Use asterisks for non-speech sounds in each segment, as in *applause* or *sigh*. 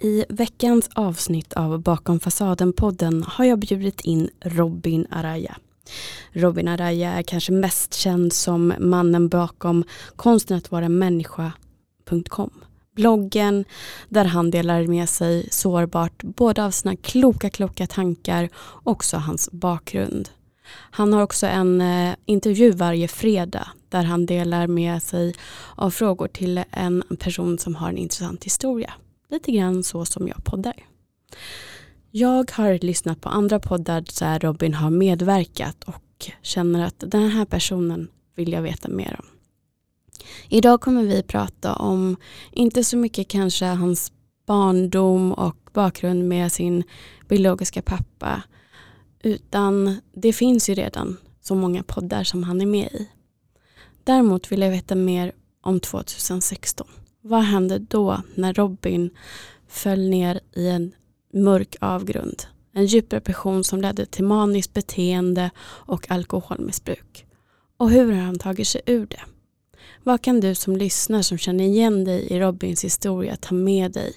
I veckans avsnitt av Bakom fasaden-podden har jag bjudit in Robin Araya. Robin Araya är kanske mest känd som mannen bakom konsten att vara människa.com. Bloggen där han delar med sig sårbart både av sina kloka, kloka tankar och också hans bakgrund. Han har också en eh, intervju varje fredag där han delar med sig av frågor till en person som har en intressant historia. Lite grann så som jag poddar. Jag har lyssnat på andra poddar där Robin har medverkat och känner att den här personen vill jag veta mer om. Idag kommer vi prata om, inte så mycket kanske hans barndom och bakgrund med sin biologiska pappa, utan det finns ju redan så många poddar som han är med i. Däremot vill jag veta mer om 2016. Vad hände då när Robin föll ner i en mörk avgrund? En djup depression som ledde till maniskt beteende och alkoholmissbruk. Och hur har han tagit sig ur det? Vad kan du som lyssnar som känner igen dig i Robins historia ta med dig?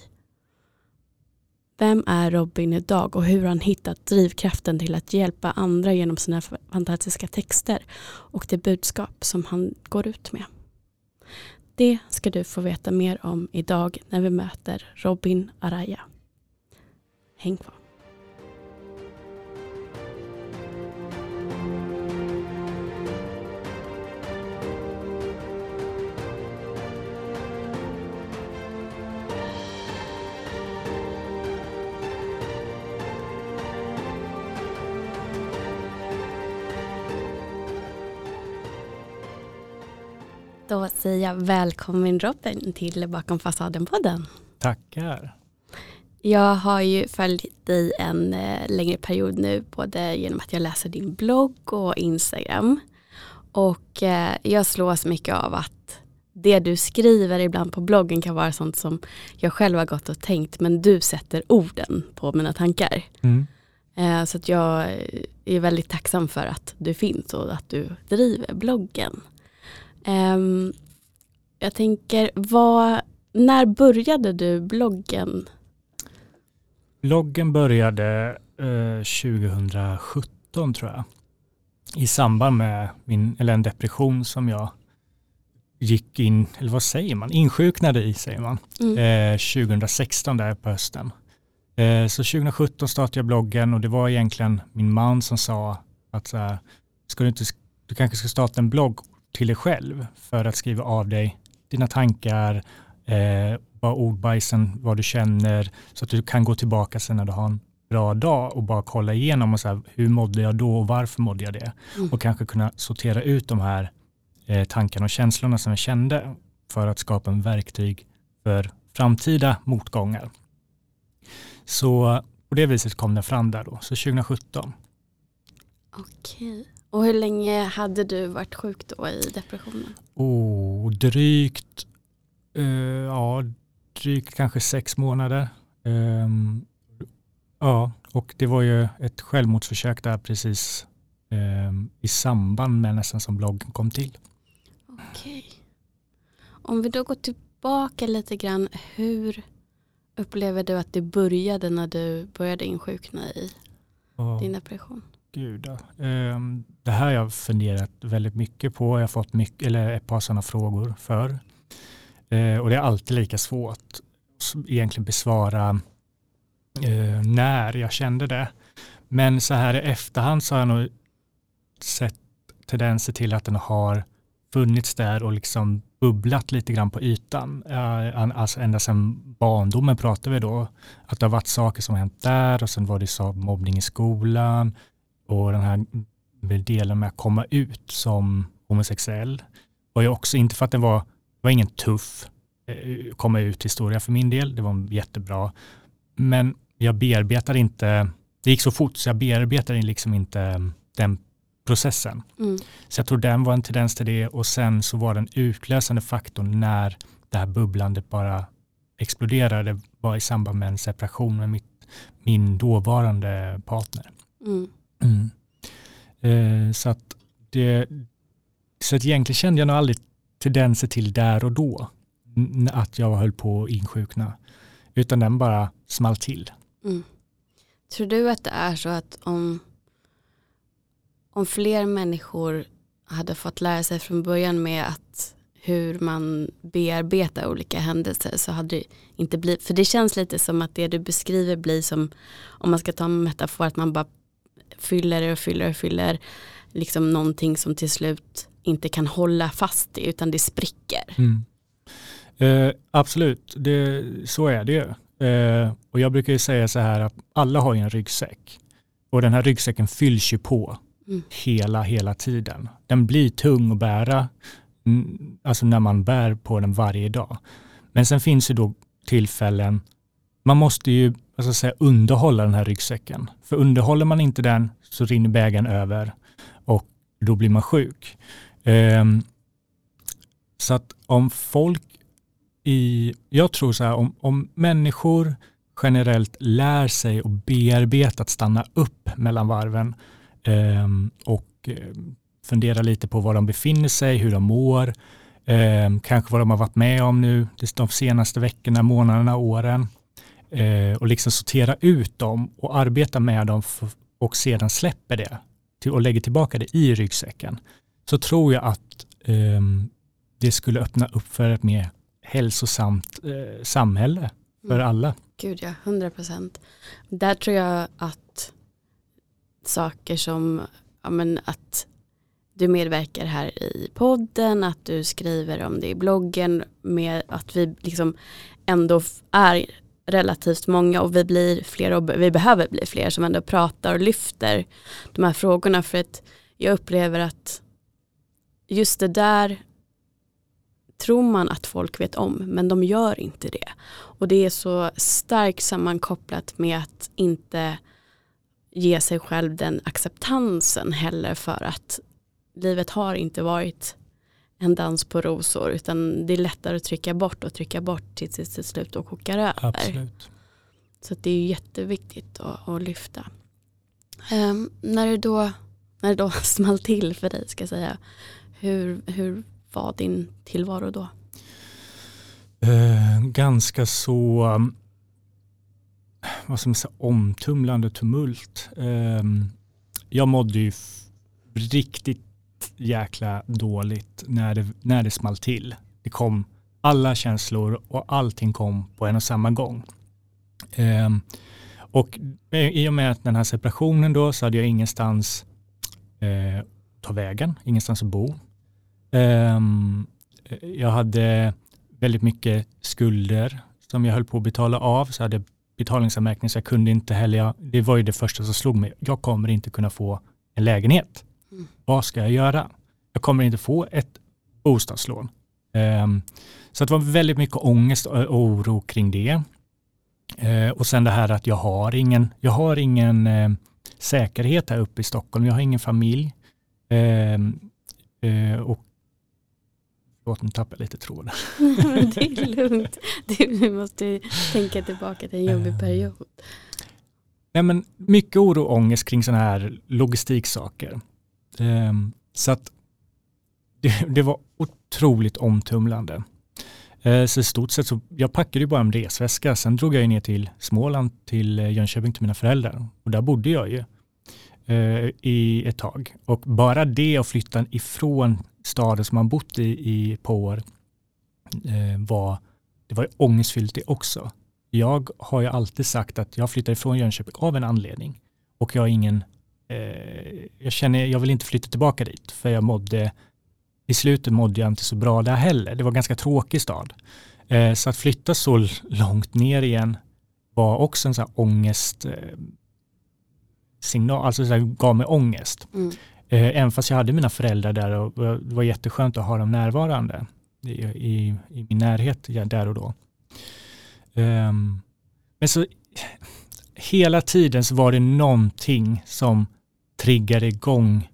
Vem är Robin idag och hur har han hittat drivkraften till att hjälpa andra genom sina fantastiska texter och det budskap som han går ut med? Det ska du få veta mer om idag när vi möter Robin Araya. Häng kvar. Då säger jag välkommen Robin till Bakom fasaden-podden. Tackar. Jag har ju följt dig en eh, längre period nu både genom att jag läser din blogg och Instagram. Och eh, jag slås mycket av att det du skriver ibland på bloggen kan vara sånt som jag själv har gått och tänkt men du sätter orden på mina tankar. Mm. Eh, så att jag är väldigt tacksam för att du finns och att du driver bloggen. Um, jag tänker, vad, när började du bloggen? Bloggen började eh, 2017 tror jag. I samband med min, eller en depression som jag gick in, eller vad säger man, insjuknade i säger man, mm. eh, 2016 där på hösten. Eh, så 2017 startade jag bloggen och det var egentligen min man som sa att så här, ska du, inte, du kanske ska starta en blogg till dig själv för att skriva av dig dina tankar, eh, bara ordbajsen, vad du känner, så att du kan gå tillbaka sen när du har en bra dag och bara kolla igenom och så här, hur mådde jag då och varför mådde jag det? Mm. Och kanske kunna sortera ut de här eh, tankarna och känslorna som jag kände för att skapa en verktyg för framtida motgångar. Så på det viset kom det fram där då, så 2017. Okej. Och hur länge hade du varit sjuk då i depressionen? Oh, drygt, uh, ja, drygt kanske sex månader. Um, ja, och det var ju ett självmordsförsök där precis um, i samband med nästan som bloggen kom till. Okej. Om vi då går tillbaka lite grann, hur upplever du att det började när du började insjukna i oh. din depression? Gud, ja. Ehm, det här har jag funderat väldigt mycket på. Jag har fått mycket, eller ett par sådana frågor för. Ehm, och det är alltid lika svårt att egentligen besvara eh, när jag kände det. Men så här i efterhand så har jag nog sett tendenser till att den har funnits där och liksom bubblat lite grann på ytan. Alltså ända sedan barndomen pratar vi då. Att det har varit saker som har hänt där och sen var det så mobbning i skolan och den här delen med att komma ut som homosexuell var ju också, inte för att den var, det var ingen tuff eh, komma ut historia för min del, det var jättebra, men jag bearbetade inte, det gick så fort så jag bearbetade liksom inte den processen. Mm. Så jag tror den var en tendens till det och sen så var den utlösande faktorn när det här bubblandet bara exploderade var i samband med en separation med mitt, min dåvarande partner. Mm. Mm. Eh, så, att det, så att egentligen kände jag nog aldrig tendenser till där och då att jag höll på att insjukna. utan den bara small till. Mm. Tror du att det är så att om, om fler människor hade fått lära sig från början med att hur man bearbetar olika händelser så hade det inte blivit, för det känns lite som att det du beskriver blir som, om man ska ta en metafor, att man bara fyller och fyller och fyller liksom någonting som till slut inte kan hålla fast i utan det spricker. Mm. Eh, absolut, det, så är det ju. Eh, och jag brukar ju säga så här att alla har ju en ryggsäck och den här ryggsäcken fylls ju på mm. hela, hela tiden. Den blir tung att bära, alltså när man bär på den varje dag. Men sen finns det då tillfällen, man måste ju jag säga, underhålla den här ryggsäcken. För underhåller man inte den så rinner bägaren över och då blir man sjuk. Um, så att om folk i, jag tror så här, om, om människor generellt lär sig och bearbeta att stanna upp mellan varven um, och um, fundera lite på var de befinner sig, hur de mår, eh, kanske vad de har varit med om nu de senaste veckorna, månaderna, åren eh, och liksom sortera ut dem och arbeta med dem och sedan släpper det till, och lägger tillbaka det i ryggsäcken så tror jag att eh, det skulle öppna upp för ett mer hälsosamt eh, samhälle för mm. alla. Gud ja, hundra procent. Där tror jag att saker som ja, men att du medverkar här i podden, att du skriver om det i bloggen med att vi liksom ändå är relativt många och vi blir fler och vi behöver bli fler som ändå pratar och lyfter de här frågorna för att jag upplever att just det där tror man att folk vet om men de gör inte det. Och det är så starkt sammankopplat med att inte ge sig själv den acceptansen heller för att livet har inte varit en dans på rosor utan det är lättare att trycka bort och trycka bort tills det till slut och kokar över. Absolut. Så det är jätteviktigt att, att lyfta. Um, när, det då, när det då *laughs* small till för dig ska jag säga, hur, hur var din tillvaro då? Uh, ganska så um, vad man säga, omtumlande tumult. Um, jag mådde ju riktigt jäkla dåligt när det, när det small till. Det kom alla känslor och allting kom på en och samma gång. Um, och i och med att den här separationen då så hade jag ingenstans eh, ta vägen, ingenstans att bo. Um, jag hade väldigt mycket skulder som jag höll på att betala av, så jag hade betalningsanmärkning så jag kunde inte heller, jag, det var ju det första som slog mig, jag kommer inte kunna få en lägenhet. Mm. Vad ska jag göra? Jag kommer inte få ett bostadslån. Um, så det var väldigt mycket ångest och oro kring det. Uh, och sen det här att jag har ingen, jag har ingen uh, säkerhet här uppe i Stockholm. Jag har ingen familj. Uh, och Förlåt, nu tappade jag lite tråden. *laughs* *laughs* det är lugnt. Du måste tänka tillbaka till en jobbig period. Nej, men mycket oro och ångest kring sådana här logistiksaker. Ehm, så att det, det, var otroligt omtumlande. Eh, så i stort sett så, jag packade ju bara en resväska, sen drog jag ner till Småland, till eh, Jönköping, till mina föräldrar. Och där bodde jag ju eh, i ett tag. Och bara det att flytta ifrån staden som man bott i i ett par år var, det var ångestfyllt det också. Jag har ju alltid sagt att jag flyttar ifrån Jönköping av en anledning. Och jag har ingen Eh, jag känner, jag vill inte flytta tillbaka dit för jag mådde, i slutet mådde jag inte så bra där heller. Det var en ganska tråkig stad. Eh, så att flytta så långt ner igen var också en sån här ångest eh, signal, alltså så här, gav mig ångest. Mm. Även fast jag hade mina föräldrar där och det var jätteskönt att ha dem närvarande i, i, i min närhet där och då. Um, men så hela tiden så var det någonting som triggade igång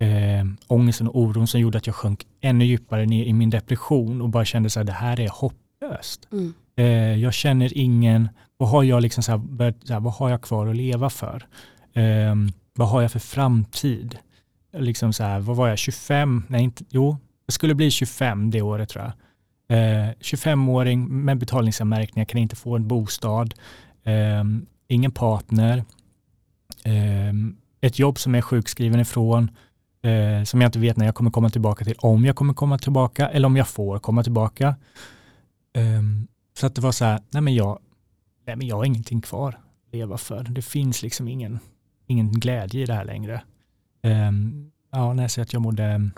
eh, ångesten och oron som gjorde att jag sjönk ännu djupare ner i min depression och bara kände att det här är hopplöst. Mm. Eh, jag känner ingen, vad har jag liksom så här, börjat, så här, vad har jag kvar att leva för? Eh, vad har jag för framtid? Liksom så här, vad var jag, 25? Nej, inte, jo, jag skulle bli 25 det året tror jag. Eh, 25-åring med betalningsanmärkningar kan inte få en bostad, eh, ingen partner, eh, ett jobb som jag är sjukskriven ifrån, eh, som jag inte vet när jag kommer komma tillbaka till, om jag kommer komma tillbaka eller om jag får komma tillbaka. Um, så att det var så här, nej men jag, nej men jag har ingenting kvar att leva för. Det finns liksom ingen, ingen glädje i det här längre. Um, ja, nej, så att jag mådde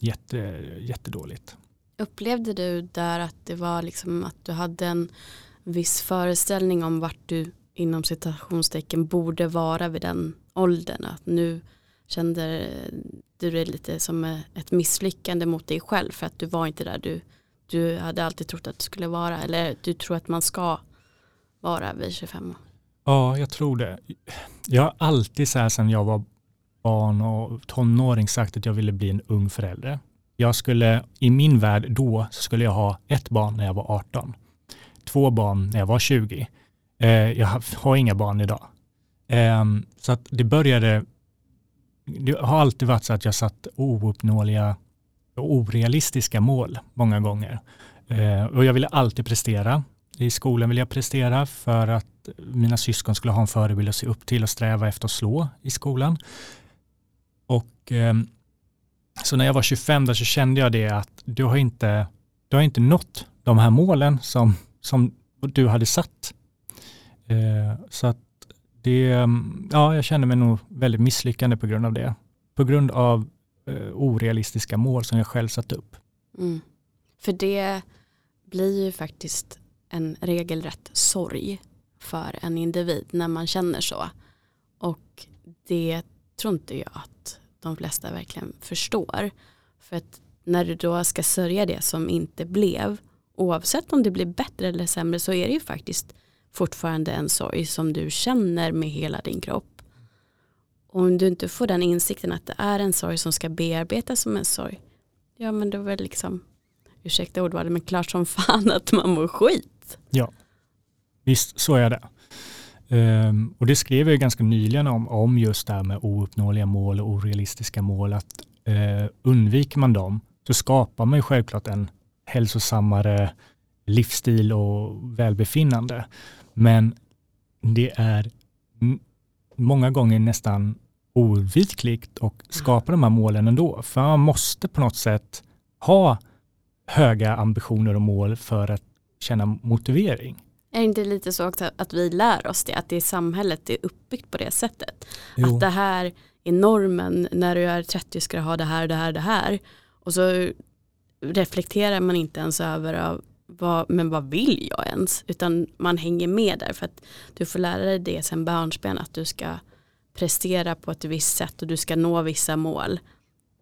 jätte, jättedåligt. Upplevde du där att det var liksom att du hade en viss föreställning om vart du inom citationstecken borde vara vid den åldern? Att nu kände du det lite som ett misslyckande mot dig själv för att du var inte där du, du hade alltid trott att du skulle vara eller du tror att man ska vara vid 25? Ja, jag tror det. Jag har alltid så här sedan jag var barn och tonåring sagt att jag ville bli en ung förälder. Jag skulle, i min värld då, skulle jag ha ett barn när jag var 18. Två barn när jag var 20. Eh, jag har inga barn idag. Eh, så att det började det har alltid varit så att jag satt ouppnåeliga och orealistiska mål många gånger. Eh, och jag ville alltid prestera. I skolan ville jag prestera för att mina syskon skulle ha en förebild att se upp till och sträva efter att slå i skolan. Och eh, så när jag var 25 där så kände jag det att du har inte, du har inte nått de här målen som, som du hade satt. Eh, så att det, mm, ja, jag kände mig nog väldigt misslyckande på grund av det. På grund av eh, orealistiska mål som jag själv satt upp. Mm. För det blir ju faktiskt en regelrätt sorg för en individ när man känner så. Och det tror inte jag att de flesta verkligen förstår. För att när du då ska sörja det som inte blev, oavsett om det blir bättre eller sämre så är det ju faktiskt fortfarande en sorg som du känner med hela din kropp. Och om du inte får den insikten att det är en sorg som ska bearbetas som en sorg, ja men då är det liksom, ursäkta ordvalet, men klart som fan att man mår skit. Ja, visst så är det. Um, och det skrev jag ganska nyligen om, om just det här med ouppnåeliga mål och orealistiska mål, att uh, undviker man dem så skapar man ju självklart en hälsosammare livsstil och välbefinnande. Men det är många gånger nästan oundvikligt och skapa de här målen ändå. För man måste på något sätt ha höga ambitioner och mål för att känna motivering. Är det inte lite så också att vi lär oss det, att det i samhället är uppbyggt på det sättet? Jo. Att det här är normen, när du är 30 ska du ha det här, det här, det här. Och så reflekterar man inte ens över av vad, men vad vill jag ens? Utan man hänger med där för att du får lära dig det sen barnsben att du ska prestera på ett visst sätt och du ska nå vissa mål.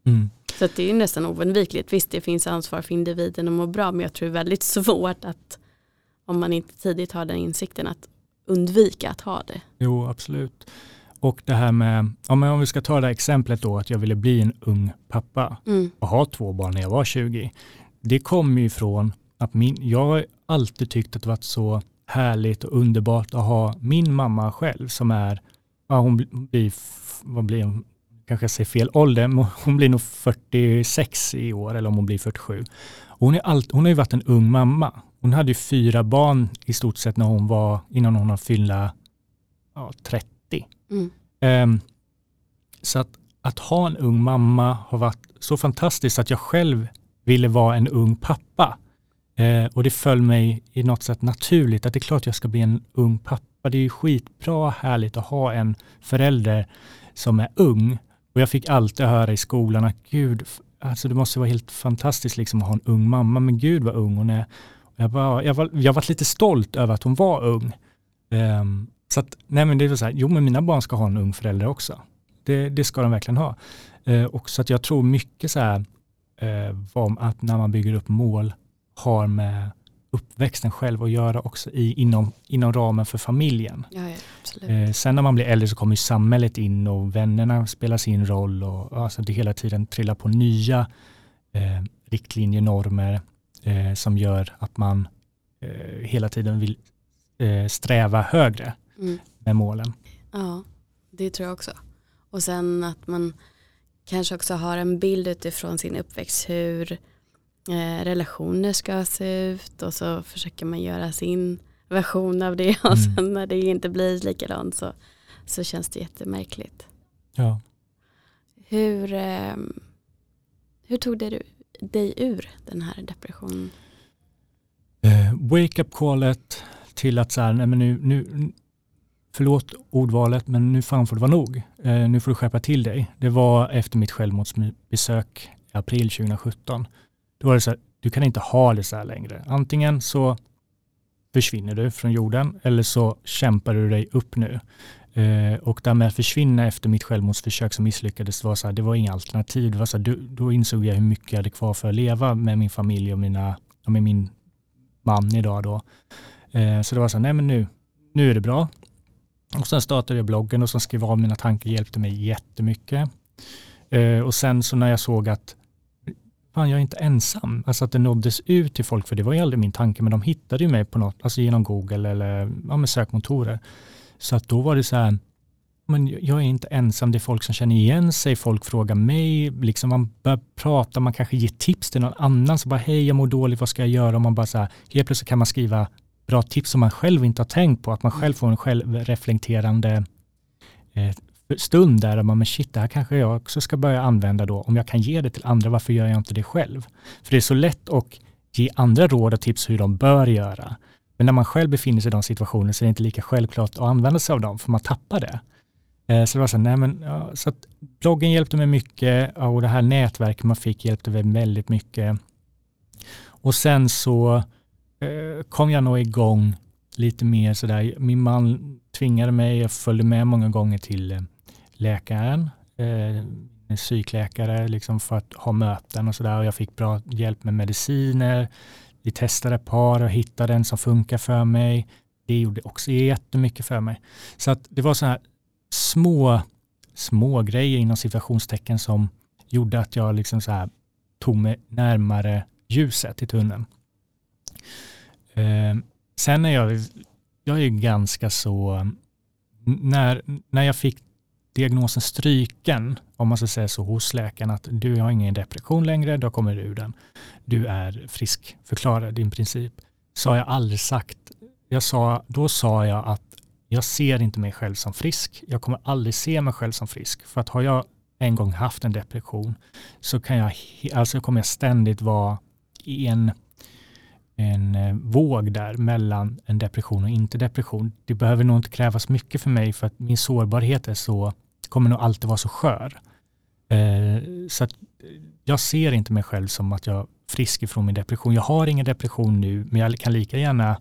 Mm. Så det är nästan oundvikligt. Visst det finns ansvar för individen att må bra men jag tror det är väldigt svårt att om man inte tidigt har den insikten att undvika att ha det. Jo absolut. Och det här med, om vi ska ta det här exemplet då att jag ville bli en ung pappa mm. och ha två barn när jag var 20. Det kommer ju från att min, jag har alltid tyckt att det varit så härligt och underbart att ha min mamma själv som är, ja, hon blir, vad blir hon, kanske jag säger fel ålder, men hon blir nog 46 i år eller om hon blir 47. Och hon, är allt, hon har ju varit en ung mamma. Hon hade ju fyra barn i stort sett när hon var, innan hon har fylla ja, 30. Mm. Um, så att, att ha en ung mamma har varit så fantastiskt att jag själv ville vara en ung pappa. Eh, och det föll mig i något sätt naturligt att det är klart jag ska bli en ung pappa. Det är ju skitbra härligt att ha en förälder som är ung. Och jag fick alltid höra i skolan att gud, alltså det måste vara helt fantastiskt liksom att ha en ung mamma, men gud vad ung hon är. Jag, bara, jag, var, jag var lite stolt över att hon var ung. Eh, så att, nej men det var så här, jo men mina barn ska ha en ung förälder också. Det, det ska de verkligen ha. Eh, och så att jag tror mycket så här, eh, om att när man bygger upp mål har med uppväxten själv att göra också i, inom, inom ramen för familjen. Ja, ja, eh, sen när man blir äldre så kommer samhället in och vännerna spelar sin roll och alltså det hela tiden trillar på nya eh, riktlinjer, normer eh, som gör att man eh, hela tiden vill eh, sträva högre mm. med målen. Ja, det tror jag också. Och sen att man kanske också har en bild utifrån sin uppväxt hur eh, relationer ska se ut och så försöker man göra sin version av det *laughs* och mm. sen när det inte blir likadant så, så känns det jättemärkligt. Ja. Hur, eh, hur tog det dig ur den här depressionen? Uh, wake up callet till att så här, nej men nu, nu, förlåt ordvalet, men nu fan får det vara nog. Uh, nu får du skärpa till dig. Det var efter mitt självmordsbesök i april 2017. Då var det så här, du kan inte ha det så här längre. Antingen så försvinner du från jorden eller så kämpar du dig upp nu. Eh, och det med att försvinna efter mitt självmordsförsök som misslyckades, var så här, det var inga alternativ. Det var så här, då, insåg jag hur mycket jag hade kvar för att leva med min familj och, mina, och med min man idag. Då. Eh, så det var så här, nej men nu, nu är det bra. Och sen startade jag bloggen och som skrev av mina tankar hjälpte mig jättemycket. Eh, och sen så när jag såg att fan jag är inte ensam. Alltså att det nåddes ut till folk, för det var ju aldrig min tanke, men de hittade ju mig på något, alltså genom Google eller ja, med sökmotorer. Så att då var det så här, men jag är inte ensam, det är folk som känner igen sig, folk frågar mig, liksom man börjar prata, man kanske ger tips till någon annan, så bara hej jag mår dåligt, vad ska jag göra? Och man bara så här, helt plötsligt kan man skriva bra tips som man själv inte har tänkt på, att man själv får en självreflekterande eh, stund där man, men shit, det här kanske jag också ska börja använda då. Om jag kan ge det till andra, varför gör jag inte det själv? För det är så lätt att ge andra råd och tips hur de bör göra. Men när man själv befinner sig i de situationerna så är det inte lika självklart att använda sig av dem, för man tappar det. Eh, så det var så, nej men, ja, så att bloggen hjälpte mig mycket och det här nätverket man fick hjälpte mig väldigt mycket. Och sen så eh, kom jag nog igång lite mer sådär. Min man tvingade mig, jag följde med många gånger till eh, läkaren, eh, en psykläkare, liksom för att ha möten och sådär. Jag fick bra hjälp med mediciner. Vi testade ett par och hittade en som funkar för mig. Det gjorde också jättemycket för mig. Så att det var sådana här små, små grejer inom situationstecken som gjorde att jag liksom så här tog mig närmare ljuset i tunneln. Eh, sen är jag, jag är ganska så, när, när jag fick diagnosen stryken, om man ska säga så, hos läkaren att du har ingen depression längre, då kommer du ur den. Du är friskförklarad i princip. Så har jag aldrig sagt, jag sa, då sa jag att jag ser inte mig själv som frisk. Jag kommer aldrig se mig själv som frisk. För att har jag en gång haft en depression så kan jag, alltså kommer jag ständigt vara i en, en eh, våg där mellan en depression och inte depression. Det behöver nog inte krävas mycket för mig för att min sårbarhet är så kommer nog alltid vara så skör. Eh, så att jag ser inte mig själv som att jag är frisk ifrån min depression. Jag har ingen depression nu, men jag kan lika gärna,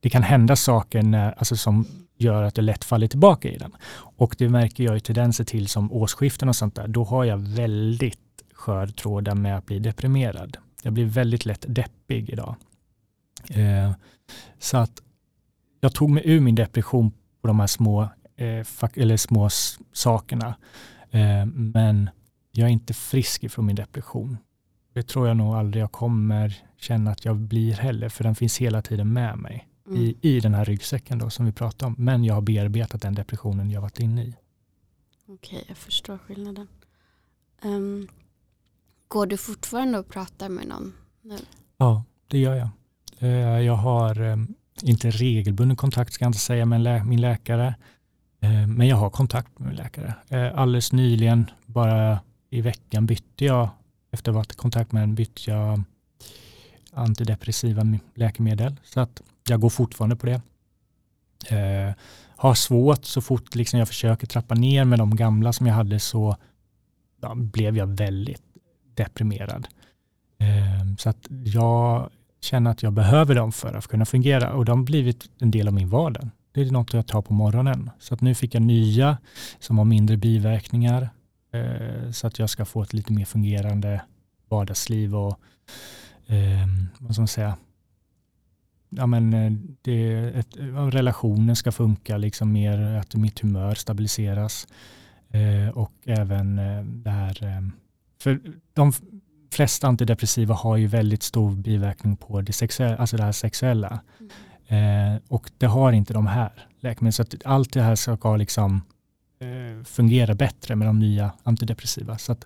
det kan hända saker när, alltså som gör att jag lätt faller tillbaka i den. Och det märker jag ju tendenser till som årsskiften och sånt där. Då har jag väldigt skör trådar med att bli deprimerad. Jag blir väldigt lätt deppig idag. Eh, så att jag tog mig ur min depression på de här små eller små sakerna. Eh, men jag är inte frisk ifrån min depression. Det tror jag nog aldrig jag kommer känna att jag blir heller, för den finns hela tiden med mig mm. i, i den här ryggsäcken då, som vi pratar om. Men jag har bearbetat den depressionen jag varit inne i. Okej, okay, jag förstår skillnaden. Um, går du fortfarande och pratar med någon nu? Ja, det gör jag. Uh, jag har um, inte regelbunden kontakt, ska jag inte säga, med lä min läkare. Eh, men jag har kontakt med min läkare. Eh, alldeles nyligen, bara i veckan, bytte jag, efter att ha varit i kontakt med den, bytte jag antidepressiva läkemedel. Så att jag går fortfarande på det. Eh, har svårt så fort liksom jag försöker trappa ner med de gamla som jag hade så ja, blev jag väldigt deprimerad. Eh, så att jag känner att jag behöver dem för att kunna fungera och de har blivit en del av min vardag. Det är något jag tar på morgonen. Så att nu fick jag nya som har mindre biverkningar eh, så att jag ska få ett lite mer fungerande vardagsliv och eh, vad ska man säga, ja, men eh, det, ett, relationen ska funka, liksom mer att mitt humör stabiliseras eh, och även eh, det här, eh, för de flesta antidepressiva har ju väldigt stor biverkning på det, sexuella, alltså det här sexuella. Mm. Eh, och det har inte de här läkemedlen. Så att allt det här ska liksom, eh, fungera bättre med de nya antidepressiva. Så att,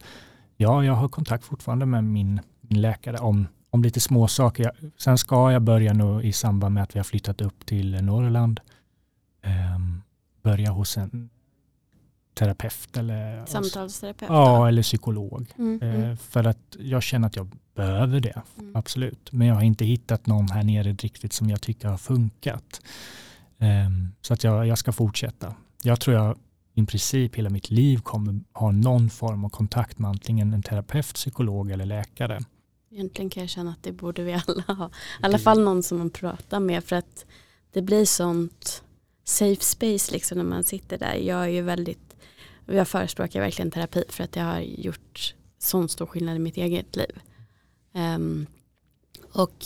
ja, jag har kontakt fortfarande med min, min läkare om, om lite småsaker. Sen ska jag börja nu i samband med att vi har flyttat upp till Norrland. Eh, börja hos en terapeut eller, Samtalsterapeut? ja, eller psykolog. Mm, Eh, mm, för att jag känner att jag behöver det, mm. absolut. Men jag har inte hittat någon här nere riktigt som jag tycker har funkat. Ehm, så att jag, jag ska fortsätta. Jag tror jag i princip hela mitt liv kommer ha någon form av kontakt med antingen en terapeut, psykolog eller läkare. Egentligen kan jag känna att det borde vi alla ha. I alla fall någon som man pratar med för att det blir sånt safe space liksom när man sitter där. Jag är ju väldigt, jag förespråkar verkligen terapi för att jag har gjort sån stor skillnad i mitt eget liv. Ehm, och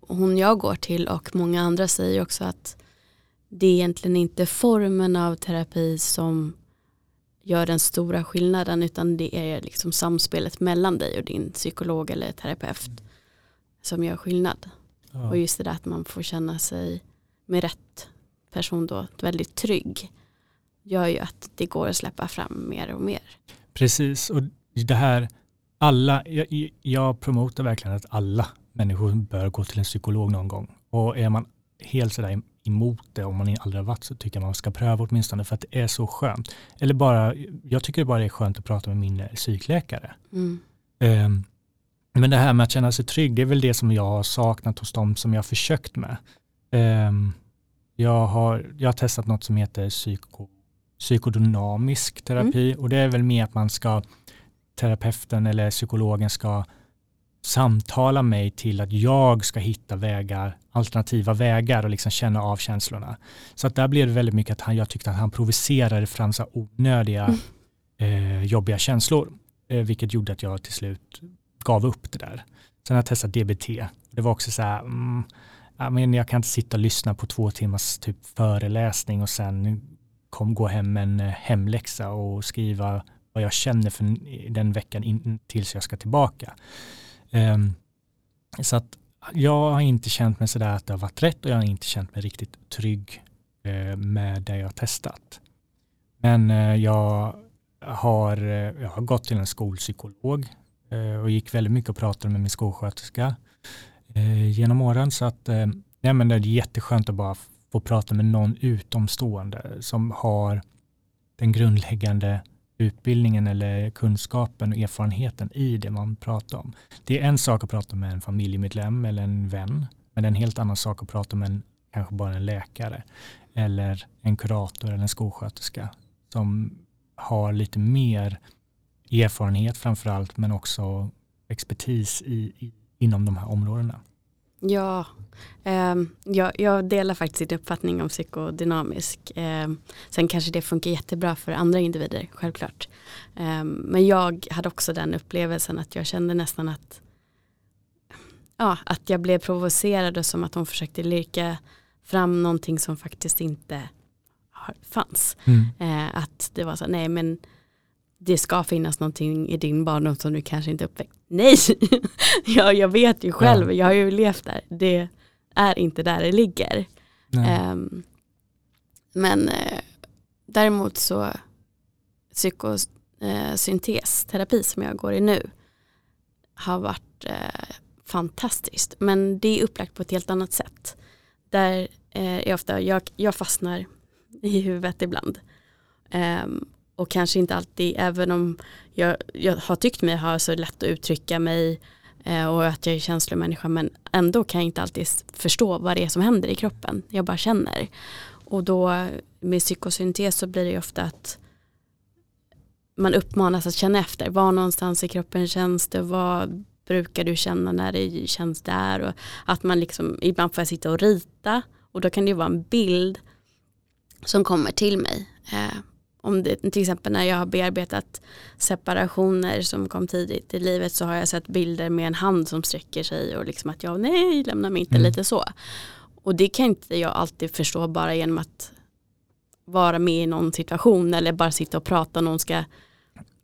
hon jag går till och många andra säger också att det är egentligen inte formen av terapi som gör den stora skillnaden utan det är liksom samspelet mellan dig och din psykolog eller terapeut som gör skillnad. Ja. Och just det där att man får känna sig med rätt person då väldigt trygg gör ju att det går att släppa fram mer och mer. Precis, och det här, alla, jag, jag promotar verkligen att alla människor bör gå till en psykolog någon gång. Och är man helt sådär emot det, om man aldrig har varit så tycker jag man ska pröva åtminstone för att det är så skönt. Eller bara, jag tycker bara det är skönt att prata med min psykläkare. Mm. Um, men det här med att känna sig trygg, det är väl det som jag har saknat hos dem som jag har försökt med. Um, jag, har, jag har testat något som heter psyko, psykodynamisk terapi och det är väl mer att man ska, terapeuten eller psykologen ska samtala mig till att jag ska hitta vägar, alternativa vägar och liksom känna av känslorna. Så att där blev det väldigt mycket att han, jag tyckte att han provocerade fram så onödiga Mm. eh, jobbiga känslor, eh, vilket gjorde att jag till slut gav upp det där. Sen har jag testat DBT. Det var också så här, mm, ja, men jag kan inte sitta och lyssna på två timmars typ föreläsning och sen kom, gå hem med en eh, hemläxa och skriva vad jag känner för den veckan in, tills jag ska tillbaka. Um, så att jag har inte känt mig sådär att det har varit rätt och jag har inte känt mig riktigt trygg uh, med det jag har testat. Men uh, jag, har, uh, jag har gått till en skolpsykolog och gick väldigt mycket och pratade med min skolsköterska genom åren. Så att nej, men det är jätteskönt att bara få prata med någon utomstående som har den grundläggande utbildningen eller kunskapen och erfarenheten i det man pratar om. Det är en sak att prata med en familjemedlem eller en vän, men det är en helt annan sak att prata med en, kanske bara en läkare eller en kurator eller en skolsköterska som har lite mer erfarenhet framför allt, men också expertis i, i, inom de här områdena. Ja, jag, jag, delar faktiskt din uppfattning om psykodynamisk. Eh, sen kanske det funkar jättebra för andra individer, självklart. Eh, men jag hade också den upplevelsen att jag kände nästan att ja, att jag blev provocerad och som att hon försökte lirka fram någonting som faktiskt inte fanns. Mm. att det var så, nej men det ska finnas någonting i din barndom som du kanske inte uppväxt. Nej, *laughs* ja, jag vet ju själv, ja. jag har ju levt där. Det är inte där det ligger. Um, men uh, däremot så psykosyntesterapi uh, som jag går i nu har varit uh, fantastiskt. Men det är upplagt på ett helt annat sätt. Där är ofta, jag, jag fastnar i huvudet ibland. Um, och kanske inte alltid, även om jag, jag har tyckt mig ha så lätt att uttrycka mig eh, Eh, och att jag är känslomänniska men ändå kan jag inte alltid förstå vad det är som händer i kroppen. Jag bara känner. Och då med psykosyntes så blir det ju ofta att man uppmanas att känna efter. Var någonstans i kroppen känns det? Vad brukar du känna när det känns där? Och att man liksom, ibland får jag sitta och rita och då kan det ju vara en bild som kommer till mig. Eh, om det, till exempel när jag har bearbetat separationer som kom tidigt i livet så har jag sett bilder med en hand som sträcker sig och liksom att jag nej lämna mig inte mm. lite så. Och det kan inte jag alltid förstå bara genom att vara med i någon situation eller bara sitta och prata någon ska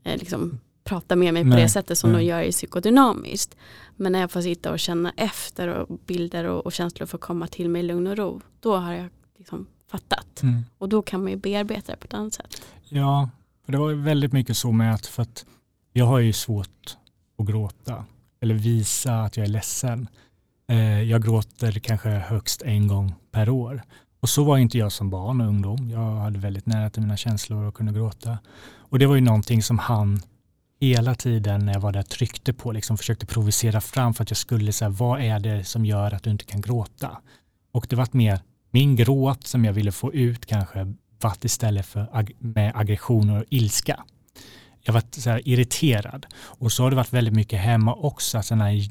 eh, liksom prata med mig nej, på det sättet som nej. de gör i psykodynamiskt. Men när jag får sitta och känna efter och bilder och, och känslor får komma till mig i lugn och ro då har jag liksom fattat. Mm. Och då kan man ju bearbeta det på ett annat sätt. Ja, för det var väldigt mycket så med att, för att jag har ju svårt att gråta. eller visa att jag är ledsen. Eh, jag gråter kanske högst en gång per år. Och så var inte jag som barn och ungdom. Jag hade väldigt nära till mina känslor och kunde gråta. Och det var ju någonting som han hela tiden när jag var där tryckte på, liksom försökte provocera fram för att jag skulle säga vad är det som gör att du inte kan gråta? Och det var mer min gråt som jag ville få ut kanske varit istället för ag med aggressioner och ilska. Jag var så här irriterad och så har det varit väldigt mycket hemma också, alltså när,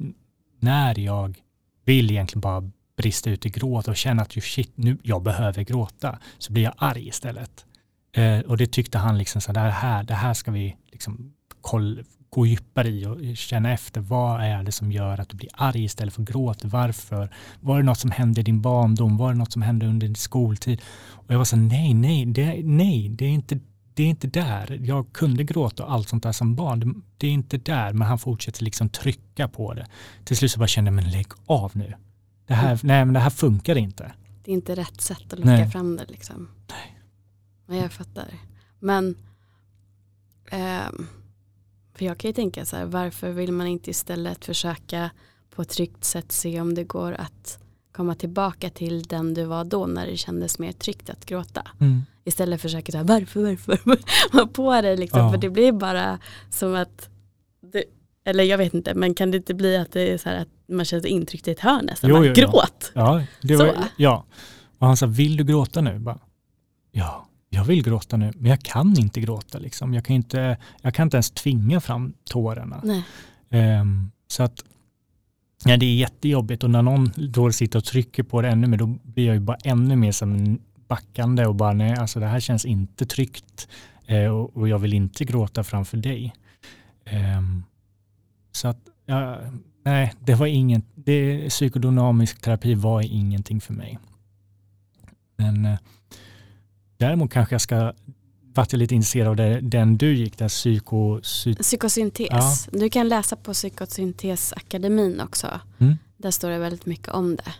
när jag vill egentligen bara brista ut i gråt och känna att shit, nu, jag behöver gråta, så blir jag arg istället. Eh, och det tyckte han liksom så här, det här ska vi liksom koll, gå djupare i och känna efter vad är det som gör att du blir arg istället för gråt. Varför? Var det något som hände i din barndom? Var det något som hände under din skoltid? Och jag var så nej, nej, det, nej, det är inte det är inte där. Jag kunde gråta och allt sånt där som barn. Det är inte där, men han fortsätter liksom trycka på det. Till slut så bara kände jag, men lägg av nu. Det här, mm. nej, men det här funkar inte. Det är inte rätt sätt att locka fram det liksom. Nej. Nej, jag fattar. Men eh, för jag kan ju tänka så här, varför vill man inte istället försöka på ett tryggt sätt se om det går att komma tillbaka till den du var då när det kändes mer tryggt att gråta. Mm. Istället försöka så här, varför, varför, *laughs* vara på det liksom. Ja. För det blir bara som att, det, eller jag vet inte, men kan det inte bli att det är så här att man känner sig intryckt i ett hörn nästan? Jo, jo, gråt! Ja, det var, ja. Och han sa, vill du gråta nu? Bara, ja, jag vill gråta nu, men jag kan inte gråta. Liksom. Jag, kan inte, jag kan inte ens tvinga fram tårarna. Um, så att ja, det är jättejobbigt och när någon då sitter och trycker på det ännu mer, då blir jag ju bara ännu mer som backande och bara nej, alltså det här känns inte tryggt uh, och, och, jag vill inte gråta framför dig. Um, så att, ja, nej, det var ingen, det, psykodynamisk terapi var ingenting för mig. Men uh, Däremot kanske jag ska vart jag lite intresserad av det, den du gick, där psyko, psy psykosyntes. Ja. Du kan läsa på Psykosyntesakademin också. Mm. Där står det väldigt mycket om det.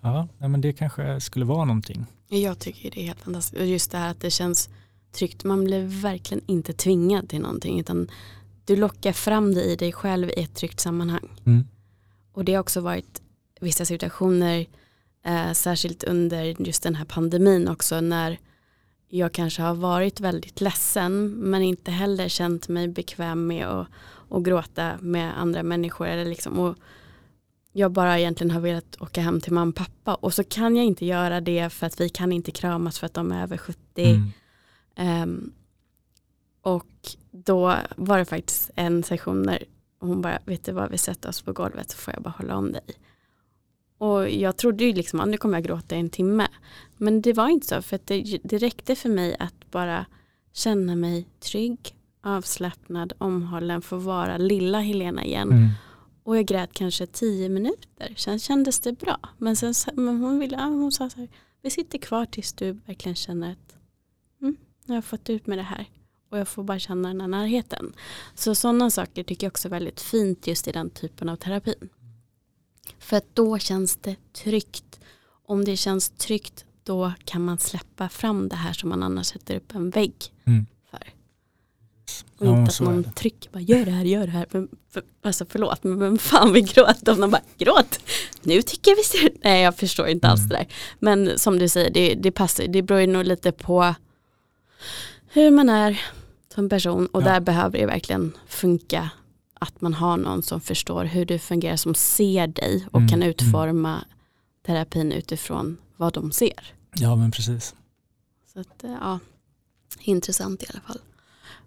Ja, men det kanske skulle vara någonting. Jag tycker det är helt fantastiskt. Just det här att det känns tryggt. Man blir verkligen inte tvingad till någonting utan du lockar fram det i dig själv i ett tryggt sammanhang. Mm. Och det har också varit vissa situationer, eh, särskilt under just den här pandemin också, när jag kanske har varit väldigt ledsen men inte heller känt mig bekväm med att, att gråta med andra människor. Eller liksom, och jag bara egentligen har velat åka hem till mamma och pappa och så kan jag inte göra det för att vi kan inte kramas för att de är över 70. Mm. Um, och då var det faktiskt en session när hon bara, vet du vad, vi sätter oss på golvet så får jag bara hålla om dig. Och jag trodde ju liksom att nu kommer jag gråta i en timme. Men det var inte så för det, det räckte för mig att bara känna mig trygg, avslappnad, omhållen, få vara lilla Helena igen. Mm. Och jag grät kanske tio minuter, sen kändes det bra. Men, sen, men hon, ville, hon sa så här, vi sitter kvar tills du verkligen känner att mm, nu har jag fått ut med det här. Och jag får bara känna den här närheten. Så sådana saker tycker jag också är väldigt fint just i den typen av terapi. För att då känns det tryggt. Om det känns tryggt då kan man släppa fram det här som man annars sätter upp en vägg mm. för. Och ja, inte att någon trycker bara gör det här, gör det här. Men, för, alltså förlåt men vem fan vill gråta om de bara gråt. Nu tycker jag vi ser Nej jag förstår inte alls mm. det där. Men som du säger det, det passar, det beror ju nog lite på hur man är som person och ja. där behöver det verkligen funka att man har någon som förstår hur du fungerar, som ser dig och mm, kan mm. utforma mm. terapin utifrån vad de ser. Ja men precis. Så att, eh, ja, intressant i alla fall.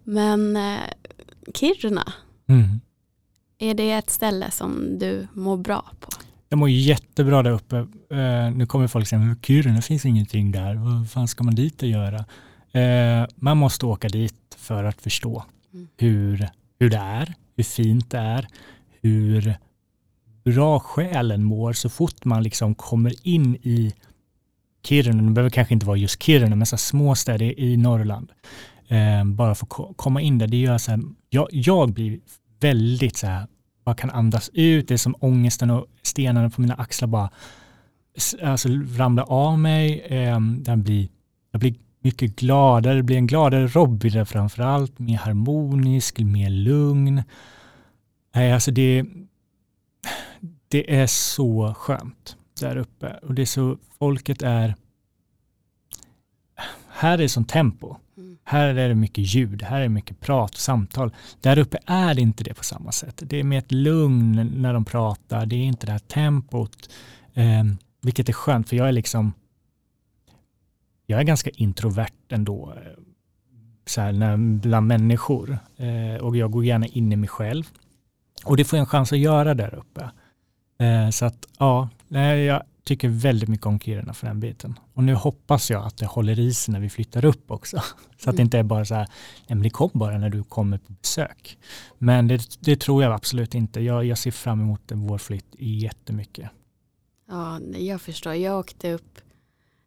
Men eh, Kiruna, mm. är det ett ställe som du mår bra på? Jag mår jättebra där uppe. Uh, nu kommer folk säga, Kiruna finns ingenting där, vad fan ska man dit och göra? Uh, man måste åka dit för att förstå mm. hur, hur det är, hur fint det är, hur bra själen mår så fort man liksom kommer in i Kiruna, det behöver kanske inte vara just Kiruna, men så små städer i Norrland. Eh, bara för att komma in där, det gör så här, jag, jag blir väldigt så här, bara kan andas ut, det är som ångesten och stenarna på mina axlar bara alltså, ramlar av mig. Eh, den blir, jag blir mycket gladare, det blir en gladare Robin där framför allt, mer harmonisk, mer lugn. Nej, alltså det, det är så skönt där uppe och det är så, folket är, här är det som tempo. Mm. Här är det mycket ljud, här är det mycket prat, samtal. Där uppe är det inte det på samma sätt. Det är mer ett lugn när de pratar, det är inte det här tempot. Eh, vilket är skönt för jag är liksom, jag är ganska introvert ändå. eh, Så här, när, bland människor. Eh, och jag går gärna in i mig själv. Och det får jag en chans att göra där uppe. Eh, så att ja, jag tycker väldigt mycket om Kiruna för den biten. Och nu hoppas jag att det håller i sig när vi flyttar upp också. *laughs* Så att det Mm. inte är bara så här, nej men det kom bara när du kommer på besök. Men det, det tror jag absolut inte. Jag, jag ser fram emot en vårflytt jättemycket. Ja, jag förstår. Jag åkte upp,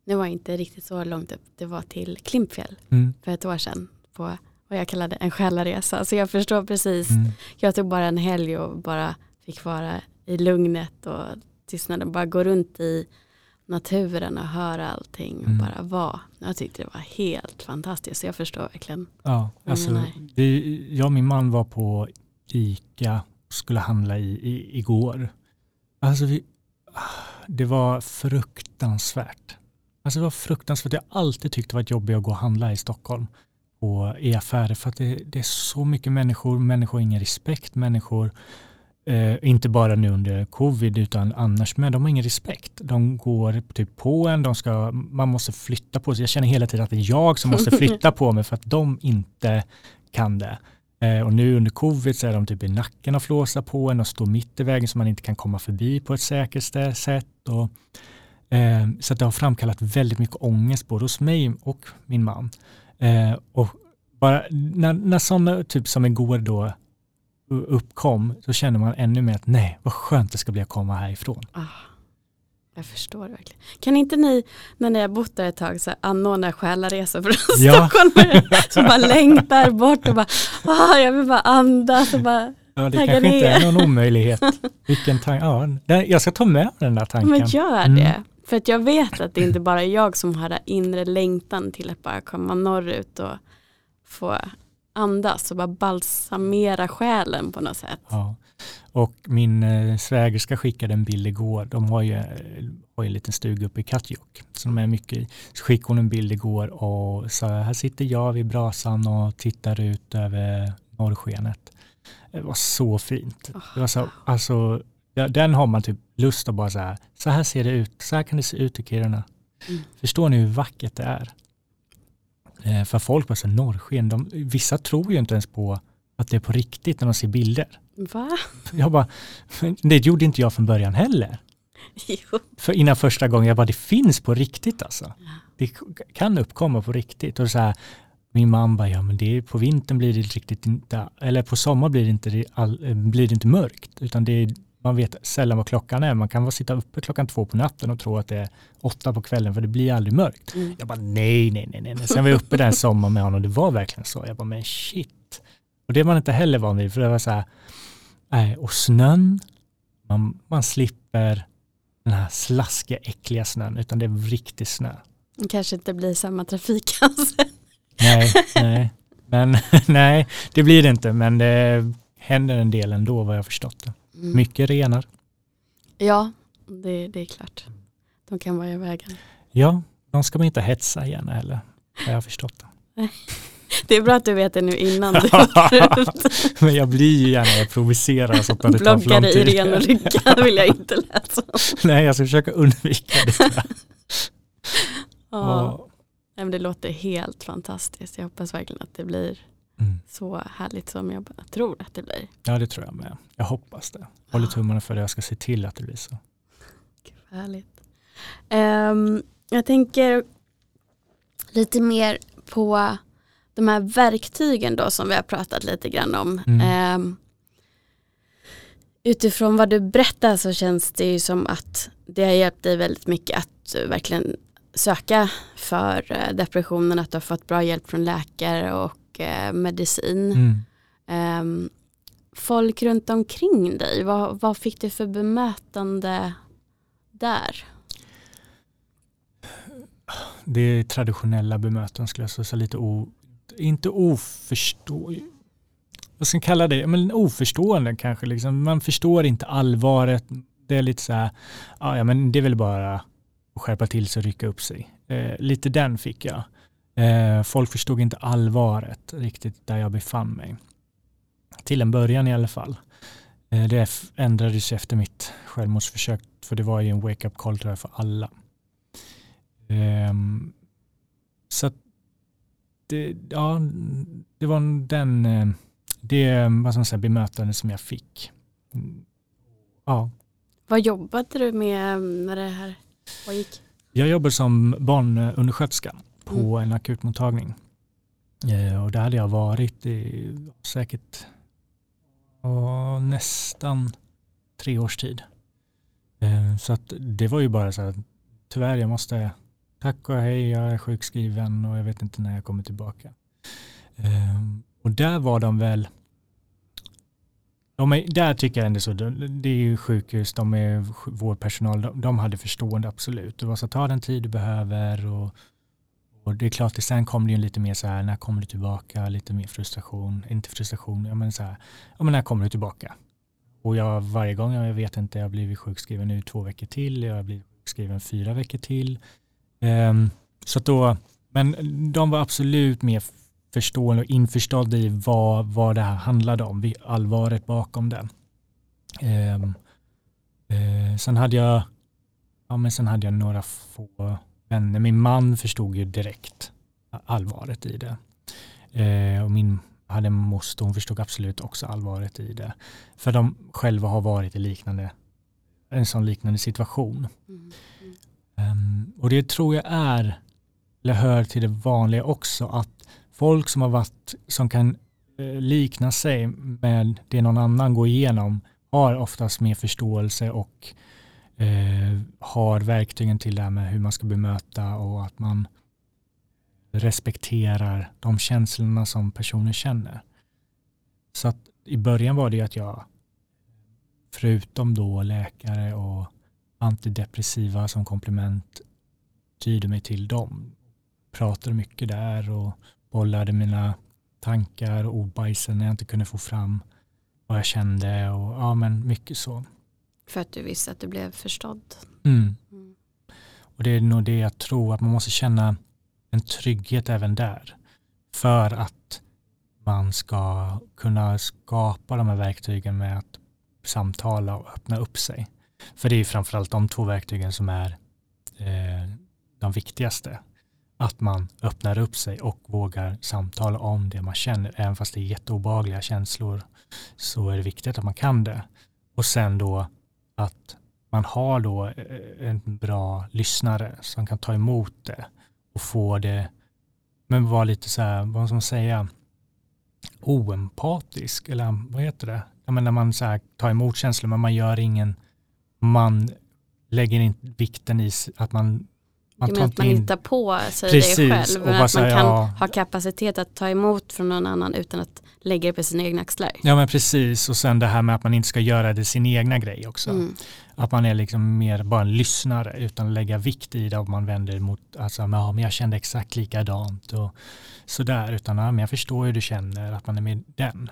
det var inte riktigt så långt upp, det var till Klimpfjäll Mm. för ett år sedan på vad jag kallade en själaresa. Så jag förstår precis. Mm. Jag tog bara en helg och bara fick vara i lugnet och tystnaden. Bara gå runt i naturen och höra allting och Mm. bara vara. Jag tyckte det var helt fantastiskt. Så jag förstår verkligen. Ja, alltså, det, jag och min man var på ICA och skulle handla i, i, igår. Alltså vi, det var fruktansvärt. Alltså det var fruktansvärt. Jag har alltid tyckt det varit jobbigt att gå och handla i Stockholm och i affärer för att det, det är så mycket människor, människor har ingen respekt, människor Eh, inte bara nu under covid utan annars med. De har ingen respekt. De går typ på en, de ska, man måste flytta på sig. Jag känner hela tiden att det är jag som måste *laughs* flytta på mig för att de inte kan det. Eh, och nu under covid så är de typ i nacken och flåsar på en och står mitt i vägen så man inte kan komma förbi på ett säkert sätt. Och, eh, så att det har framkallat väldigt mycket ångest både hos mig och min man. Eh, och bara när, när sådana, typ som igår då, uppkom, så känner man ännu mer att nej, vad skönt det ska bli att komma härifrån. Ah, jag förstår verkligen. Kan inte ni, när ni har bott där ett tag, så här, anordna själaresor för Ja. stockholmare *laughs* som bara längtar bort och bara, ah, jag vill bara andas och bara, Ja, det kanske inte är ner. någon omöjlighet. Vilken tanke, ja, jag ska ta med den där tanken. men gör Mm. För att jag vet att det inte bara är jag som har den inre längtan till att bara komma norrut och få andas och bara balsamera själen på något sätt. Ja. Och min eh, svägerska skickade en bild igår. De har ju, eh, har en liten stuga uppe i Katjok. Så de är mycket i. Så skickade hon en bild igår och sa här sitter jag vid brasan och tittar ut över norrskenet. Det var så fint. Det var så, alltså, ja, den har man typ lust att bara så här, så här ser det ut, så här kan det se ut i Kiruna. Mm. Förstår ni hur vackert det är? Eh, för folk bara så norrsken, de, vissa tror ju inte ens på att det är på riktigt när de ser bilder. Va? Jag bara, *laughs* det gjorde inte jag från början heller. *laughs* Jo. För innan första gången, jag bara, det finns på riktigt alltså. Det kan uppkomma på riktigt. Och så här, min man bara, ja men det är, på vintern blir det riktigt inte, eller på sommar blir det inte, all, eh, blir det inte mörkt. Utan det är, man vet sällan vad klockan är. Man kan vara sitta uppe klockan två på natten och tro att det är åtta på kvällen för det blir aldrig mörkt. Mm. Jag bara nej, nej, nej, nej. Sen var jag uppe den sommaren med honom och det var verkligen så. Jag bara, men shit. Och det är man inte heller van vid för det var så här, nej, och snön, man, man slipper den här slaskiga, äckliga snön, utan det är riktig snö. Det kanske inte blir samma trafik *laughs* alltså. Nej, nej, men *laughs* nej, det blir det inte, men det händer en del ändå vad jag förstått det. Mm. Mycket renar. Ja, det, det är klart. De kan vara i vägen. Ja, de ska man inte hetsa gärna heller, har jag förstått det. *laughs* Det är bra att du vet det nu innan du. *laughs* Men jag blir ju gärna, och sånt när det tar Bloggare i ren och lycka *laughs* vill jag inte läsa. Nej, jag ska försöka undvika det. Ja. Och, Nej, men det låter helt fantastiskt. Jag hoppas verkligen att det blir mm. så härligt som jag tror att det blir. Ja, det tror jag med. Jag hoppas det. Håller tummarna för det. Jag ska se till att det blir så. Gud, vad härligt. Ehm, jag tänker lite mer på de här verktygen då som vi har pratat lite grann om. Mm. Ehm, utifrån vad du berättar så känns det ju som att det har hjälpt dig väldigt mycket att eh, verkligen söka för eh, depressionen, att du har fått bra hjälp från läkare och eh, medicin. Mm. Ehm, folk runt omkring dig, vad, vad fick du för bemötande där? Det är traditionella bemötanden skulle jag säga. Så lite o, inte oförstå. vad ska man kalla det, men oförstående kanske. Liksom. Man förstår inte allvaret. Det är lite så här, ja men det är väl bara att skärpa till sig och rycka upp sig. Eh, lite den fick jag. Eh, folk förstod inte allvaret riktigt där jag befann mig. Till en början i alla fall. Eh, det ändrades efter mitt självmordsförsök, för det var ju en wake-up call tror jag för alla. Ehm, så det, ja, det var den, eh, det vad man säga, bemötande som jag fick. Ja. Vad jobbade du med när det här pågick? Jag jobbade som barnundersköterska på mm. en akutmottagning. Eh, och där hade jag varit i säkert och nästan tre års tid. Eh, så att det var ju bara så här, tyvärr jag måste, tack och hej, jag är sjukskriven och jag vet inte när jag kommer tillbaka. Eh, och där var de väl, de är, där tycker jag ändå så, det är ju sjukhus, de är vårdpersonal, de, de hade förstående absolut. Det var så ta den tid du behöver och och det är klart, att sen kom det ju lite mer så här, när kommer du tillbaka? Lite mer frustration, inte frustration, ja men så här, ja men när kommer du tillbaka? Och jag varje gång, jag vet inte, jag har blivit sjukskriven nu två veckor till, jag har blivit sjukskriven fyra veckor till. Um, så då, men de var absolut mer förstående och införstådda i vad, vad det här handlade om, allvaret bakom det. Um, ehm, uh, eh, sen hade jag, ja men sen hade jag några få vänner. Min man förstod ju direkt allvaret i det. Eh, och min hade moster, hon förstod absolut också allvaret i det. För de själva har varit i liknande, en sån liknande situation. Mm. Um, och det tror jag är, eller hör till det vanliga också, att folk som har varit, som kan eh, likna sig med det någon annan går igenom, har oftast mer förståelse och eh, har verktygen till det här med hur man ska bemöta och att man respekterar de känslorna som personer känner. Så att i början var det ju att jag, förutom då läkare och antidepressiva som komplement, tydde mig till dem. Pratade mycket där och bollade mina tankar och ordbajsen när jag inte kunde få fram vad jag kände och ja men mycket så. För att du visste att du blev förstådd. Mm. Mm. Och det är nog det jag tror, att man måste känna en trygghet även där. För att man ska kunna skapa de här verktygen med att samtala och öppna upp sig. För det är framförallt de två verktygen som är eh, de viktigaste. Att man öppnar upp sig och vågar samtala om det man känner. Även fast det är jätteobehagliga känslor så är det viktigt att man kan det. Och sen då att man har då eh, eh, en bra lyssnare som kan ta emot det och få det, men vara lite så här, vad ska man säga, oempatisk, eller vad heter det? Jag menar, när man så här tar emot känslor, men man gör ingen, man lägger inte vikten i att man man du menar att man in... hittar på sig Precis, det själv, men att man kan ja. ha kapacitet att ta emot från någon annan utan att lägga det på sina egna axlar. Ja men precis och sen det här med att man inte ska göra det sin egna grej också. Mm. Att man är liksom mer bara en lyssnare utan lägga vikt i det och man vänder mot, alltså ja, men jag kände exakt likadant och sådär utan ja, men jag förstår hur du känner, att man är med den.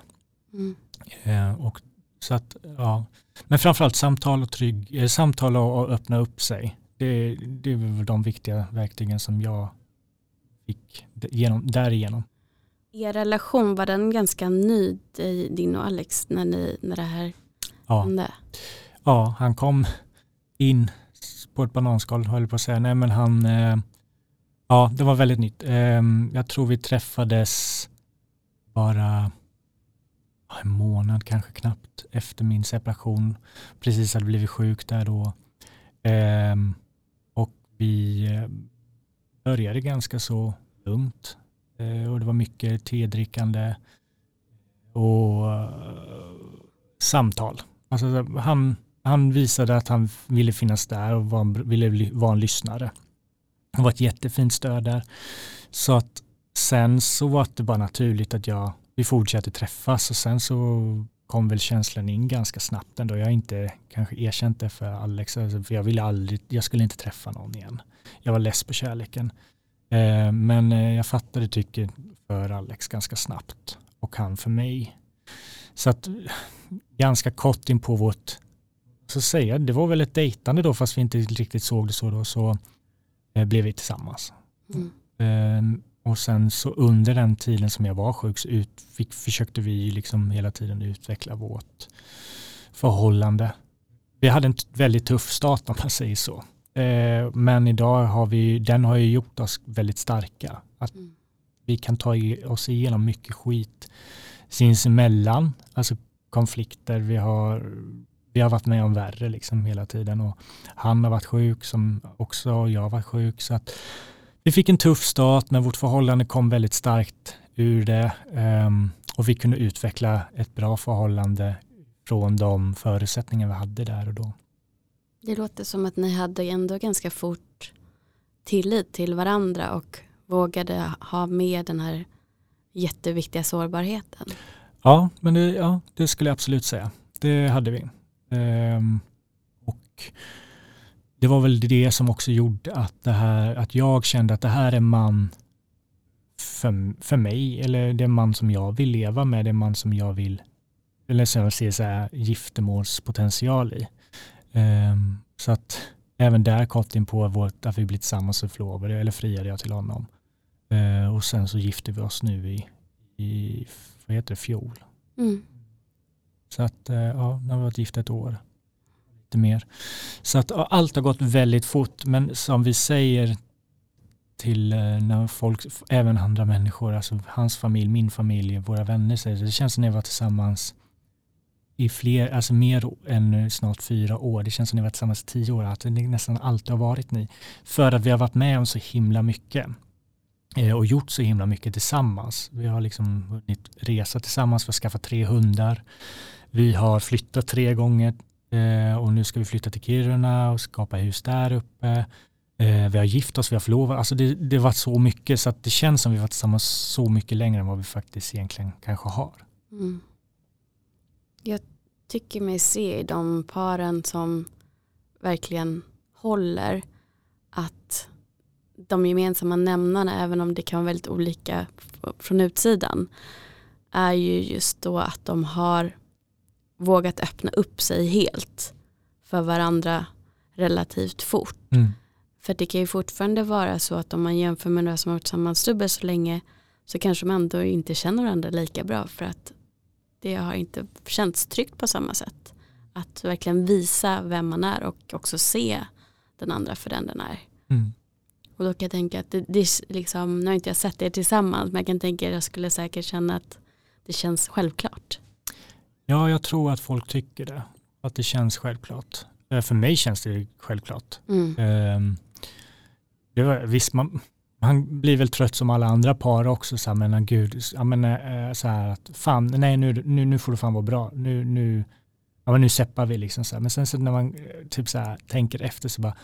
Mm. Eh, och så att, ja. Men framförallt samtal och trygg, eh, samtal och öppna upp sig det, det är de viktiga verktygen som jag fick genom, därigenom. Er relation, var den ganska ny, din och Alex, när, ni, när det här ja. hände? Ja, han kom in på ett bananskal, höll på att säga. Nej, men han, eh, ja, det var väldigt nytt. Eh, jag tror vi träffades bara en månad, kanske knappt, efter min separation. Precis hade blivit sjuk där då. Eh, vi eh, började ganska så lugnt eh, och det var mycket tedrickande och eh, samtal. Alltså han, han visade att han ville finnas där och var, ville vara en lyssnare. Det var ett jättefint stöd där. Så att sen så var det bara naturligt att jag, vi fortsatte träffas och sen så kom väl känslan in ganska snabbt ändå. Jag har inte kanske erkänt det för Alex, alltså, för jag ville aldrig, jag skulle inte träffa någon igen. Jag var less på kärleken. Eh, men eh, jag fattade tycket för Alex ganska snabbt och han för mig. Så att ganska kort in på vårt, så säga, det var väl ett dejtande då fast vi inte riktigt såg det så då, så eh, blev vi tillsammans. Mm. Och sen så under den tiden som jag var sjuk så ut, fick, försökte vi liksom hela tiden utveckla vårt förhållande. Vi hade en väldigt tuff start om man säger så. Eh, men idag har vi, den har ju gjort oss väldigt starka. Att mm. vi kan ta oss igenom mycket skit sinsemellan, alltså konflikter. Vi har, vi har varit med om värre liksom hela tiden och han har varit sjuk som också och jag har varit sjuk. Så att vi fick en tuff start men vårt förhållande kom väldigt starkt ur det um, och vi kunde utveckla ett bra förhållande från de förutsättningar vi hade där och då. Det låter som att ni hade ändå ganska fort tillit till varandra och vågade ha med den här jätteviktiga sårbarheten. Ja, men det, ja, det skulle jag absolut säga. Det hade vi. Um, och det var väl det som också gjorde att, det här, att jag kände att det här är man för, för mig, eller det är man som jag vill leva med, det är man som jag vill, eller som jag ser så här, giftermålspotential i. Um, så att även där in på vårt, att vi blir tillsammans så förlovade eller friade jag till honom. Uh, och sen så gifte vi oss nu i, i vad heter det, fjol. Mm. Så att uh, ja, nu har vi varit gifta ett år. Lite mer. Så att allt har gått väldigt fort men som vi säger till eh, när folk, även andra människor, alltså hans familj, min familj, våra vänner säger det känns som ni vi var tillsammans i fler, alltså mer än snart fyra år. Det känns som att ni har varit tillsammans i tio år, att det nästan alltid har varit ni. För att vi har varit med om så himla mycket eh, och gjort så himla mycket tillsammans. Vi har liksom hunnit resa tillsammans, vi har skaffat tre hundar. Vi har flyttat tre gånger Eh, och nu ska vi flytta till Kiruna och skapa hus där uppe. Eh, vi har gift oss, vi har förlovat. Alltså det, det har varit så mycket så att det känns som att vi har varit tillsammans så mycket längre än vad vi faktiskt egentligen kanske har. Mm. Jag tycker mig se i de paren som verkligen håller att de gemensamma nämnarna, även om det kan vara väldigt olika från utsidan, är ju just då att de har vågat öppna upp sig helt för varandra relativt fort. Mm. För det kan ju fortfarande vara så att om man jämför med några som har varit tillsammans dubbelt så länge så kanske man ändå inte känner varandra lika bra för att det har inte känts tryggt på samma sätt. Att verkligen visa vem man är och också se den andra för den den är. Mm. Och då kan jag tänka att det, det liksom, nu har inte jag sett er tillsammans men jag kan tänka att jag skulle säkert känna att det känns självklart. Ja, jag tror att folk tycker det. Att det känns självklart. Eh, för mig känns det självklart. Mm. Um, det var, visst, man, han blir väl trött som alla andra par också. Så här, men gud, ja, men, äh, så här att fan, nej nu, nu, nu får du fan vara bra. Nu, nu, ja, men nu seppar vi liksom. Så här. Men sen så när man eh, typ så här, tänker efter så bara,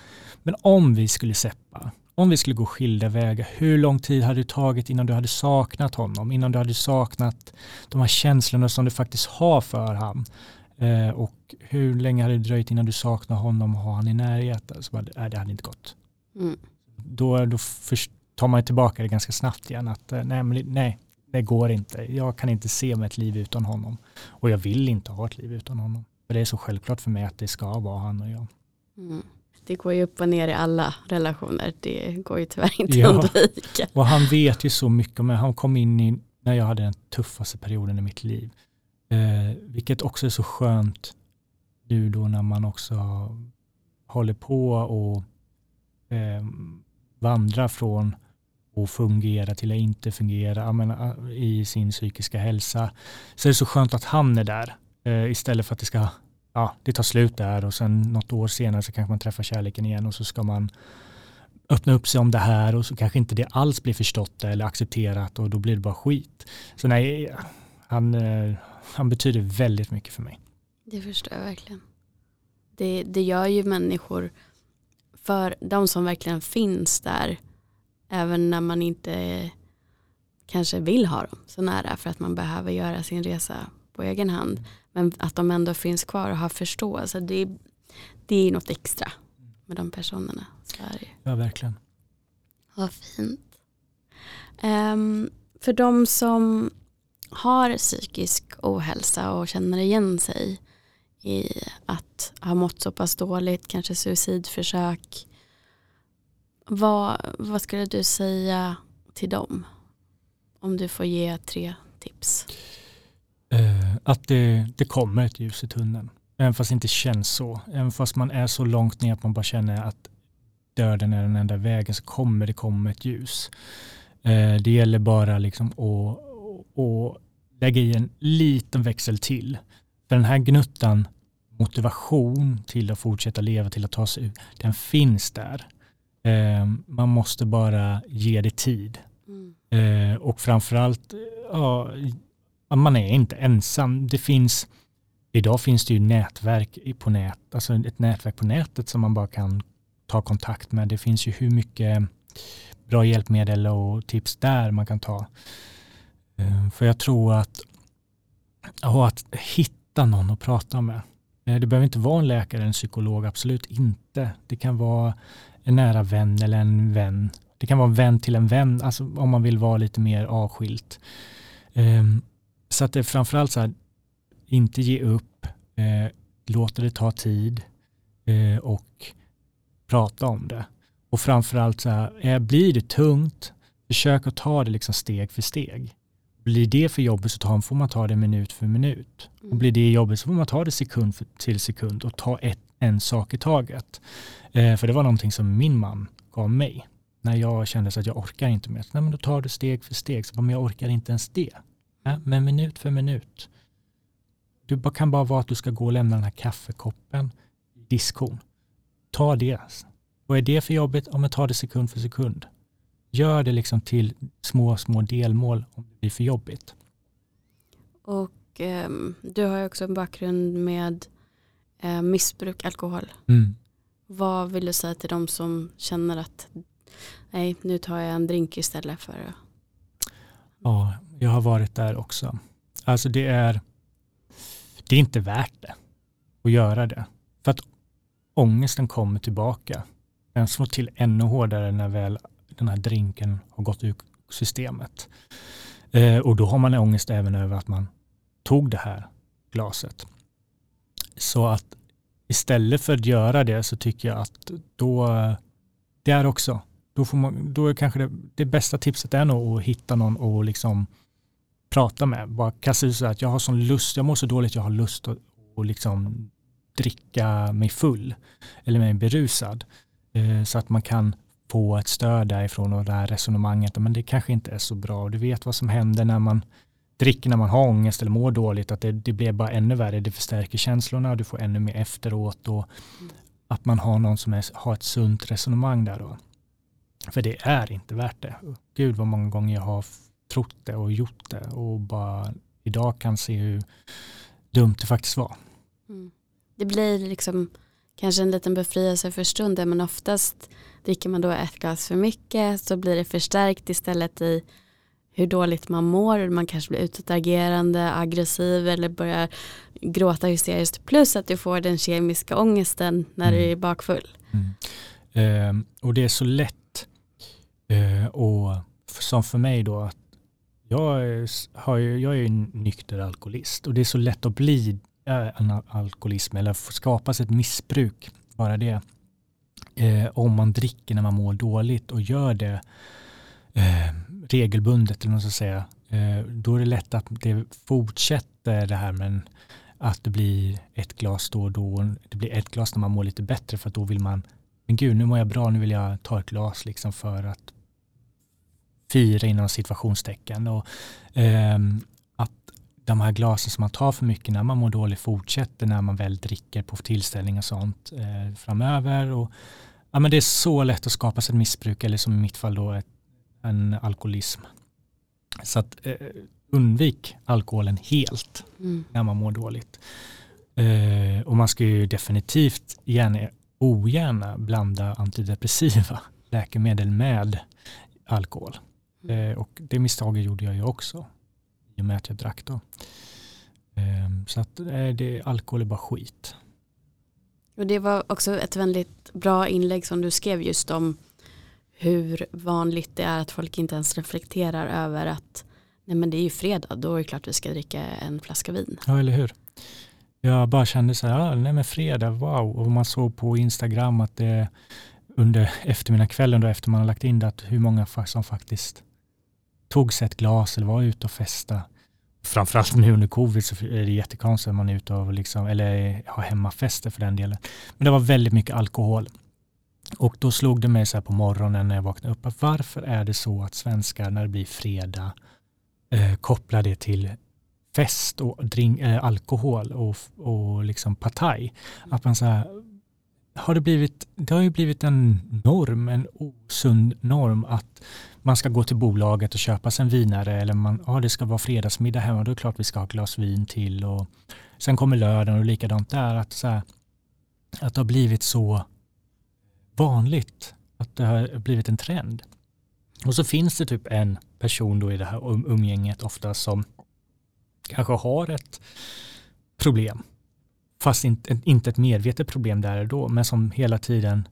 men om vi skulle seppa, om vi skulle gå skilda vägar, hur lång tid hade det tagit innan du hade saknat honom? Innan du hade saknat de här känslorna som du faktiskt har för honom? Eh, och hur länge hade det dröjt innan du saknar honom och har han i närheten? Så bara, nej, det hade inte gått. Mm. Då, då tar man tillbaka det ganska snabbt igen. Att eh, nej, nej, det går inte. Jag kan inte se mig ett liv utan honom. Och jag vill inte ha ett liv utan honom. För det är så självklart för mig att det ska vara han och jag. Mm. Det går ju upp och ner i alla relationer. Det går ju tyvärr inte ja. att undvika. Och han vet ju så mycket. Men han kom in i när jag hade den tuffaste perioden i mitt liv. Eh, vilket också är så skönt nu då när man också håller på och eh, vandrar från och fungera till att inte fungera menar, i sin psykiska hälsa. Så är det så skönt att han är där eh, istället för att det ska, ja, det tar slut där och sen något år senare så kanske man träffar kärleken igen och så ska man öppna upp sig om det här och så kanske inte det alls blir förstått eller accepterat och då blir det bara skit. Så nej, han, eh, han betyder väldigt mycket för mig. Det förstår jag verkligen. Det, det gör ju människor för de som verkligen finns där Även när man inte kanske vill ha dem så nära för att man behöver göra sin resa på egen hand. Men att de ändå finns kvar och har förståelse. Det, det är något extra med de personerna. Så är. Ja, verkligen. Vad fint. Um, för de som har psykisk ohälsa och känner igen sig i att ha mått så pass dåligt, kanske suicidförsök. Vad, vad skulle du säga till dem? Om du får ge tre tips. Uh, att det, det kommer ett ljus i tunneln. Även fast det inte känns så. Även fast man är så långt ner att man bara känner att döden är den enda vägen så kommer det komma ett ljus. Uh, det gäller bara liksom att, att lägga i en liten växel till. För den här gnuttan motivation till att fortsätta leva, till att ta sig ut, den finns där. Uh, man måste bara ge det tid. Mm. och framförallt, ja, man är inte ensam. Det finns, idag finns det ju nätverk på nät, alltså ett nätverk på nätet som man bara kan ta kontakt med. Det finns ju hur mycket bra hjälpmedel och tips där man kan ta. Eh, för jag tror att, att hitta någon att prata med. Eh, det behöver inte vara en läkare eller en psykolog, absolut inte. Det kan vara en nära vän eller en vän. Det kan vara en vän till en vän, alltså om man vill vara lite mer avskilt. Eh, så att det är framförallt så här, inte ge upp, eh, låta det ta tid eh, och prata om det. Och framförallt så här, eh, blir det tungt, försök att ta det liksom steg för steg. Blir det för jobbigt så får man ta det minut för minut. Och blir det jobbigt så får man ta det sekund för, till sekund och ta ett, en sak i taget. Eh, för det var någonting som min man gav mig. När jag kände att jag orkar inte mer. Nej, men då tar du steg för steg. Så, men jag orkar inte ens det. Ja, men minut för minut. Det kan bara vara att du ska gå och lämna den här kaffekoppen i diskon. Ta det. Vad är det för jobbigt? Om jag tar det sekund för sekund. Gör det liksom till små, små delmål om det blir för jobbigt. Och eh, du har ju också en bakgrund med eh, missbruk, alkohol. Mm. Vad vill du säga till de som känner att nej, nu tar jag en drink istället för att Ja, jag har varit där också. Alltså det är, det är inte värt det att göra det. För att ångesten kommer tillbaka. Den slår till ännu hårdare när väl den här drinken har gått ur systemet. Eh, och då har man ångest även över att man tog det här glaset. Så att istället för att göra det så tycker jag att då, det är också, då, får man, då är kanske det, det bästa tipset är nog att hitta någon och liksom prata med. Bara kasta ut så att jag har sån lust, jag mår så dåligt, jag har lust att och liksom dricka mig full eller mig berusad. Eh, så att man kan få ett stöd därifrån och det här resonemanget, men det kanske inte är så bra. Du vet vad som händer när man dricker när man har ångest eller mår dåligt, att det, det blir bara ännu värre, det förstärker känslorna och du får ännu mer efteråt och att man har någon som är, har ett sunt resonemang där då. För det är inte värt det. Gud vad många gånger jag har trott det och gjort det och bara idag kan se hur dumt det faktiskt var. Mm. Det blir liksom kanske en liten befrielse för stunden men oftast dricker man då ett glas för mycket så blir det förstärkt istället i hur dåligt man mår. Man kanske blir utåtagerande, aggressiv eller börjar gråta hysteriskt. Plus att du får den kemiska ångesten när mm. du är bakfull. Mm. Eh, och det är så lätt Eh, och som för mig då, att jag, har ju, jag är ju nykter alkoholist och det är så lätt att bli eh, en alkoholism eller skapas ett missbruk, bara det. Eh, om man dricker när man mår dåligt och gör det eh, regelbundet, eller man ska säga, eh, då är det lätt att det fortsätter det här men att det blir ett glas då och då. Det blir ett glas när man mår lite bättre för att då vill man, men gud nu mår jag bra, nu vill jag ta ett glas liksom för att fira inom situationstecken. Och, eh, att de här glasen som man tar för mycket när man mår dåligt fortsätter när man väl dricker på tillställningar och sånt eh, framöver. Och, ja, men det är så lätt att skapa sig ett missbruk eller som i mitt fall då ett, en alkoholism. Så att eh, undvik alkoholen helt mm. när man mår dåligt. Eh, och man ska ju definitivt gärna, ogärna blanda antidepressiva *laughs* läkemedel med alkohol. Mm. Eh, och det misstaget gjorde jag ju också i och med att jag drack då. Eh, så att eh, det, alkohol är bara skit. Och det var också ett väldigt bra inlägg som du skrev just om hur vanligt det är att folk inte ens reflekterar över att Nej men det är ju fredag, då är det klart vi ska dricka en flaska vin. Ja, eller hur. Jag bara kände så här, ja, nej men fredag, wow. Och man såg på Instagram att det under eftermiddagskvällen då efter man har lagt in det, att hur många som faktiskt tog sig ett glas eller var ute och festa. Framförallt nu under covid så är det jättekonstigt att man är ute och liksom, eller har hemmafester för den delen. Men det var väldigt mycket alkohol. Och då slog det mig så här på morgonen när jag vaknade upp, att varför är det så att svenskar när det blir fredag eh, kopplar det till fest och drink, eh, alkohol och, och liksom partaj. Att man så här, har det blivit, det har ju blivit en norm, en osund norm att man ska gå till bolaget och köpa sig en vinare eller man, ja, det ska vara fredagsmiddag hemma, då är det klart vi ska ha ett glas vin till och sen kommer lördagen och likadant där att, så här, att det har blivit så vanligt att det har blivit en trend. Och så finns det typ en person då i det här um, umgänget ofta som kanske har ett problem. Fast inte, inte ett medvetet problem där och då, men som hela tiden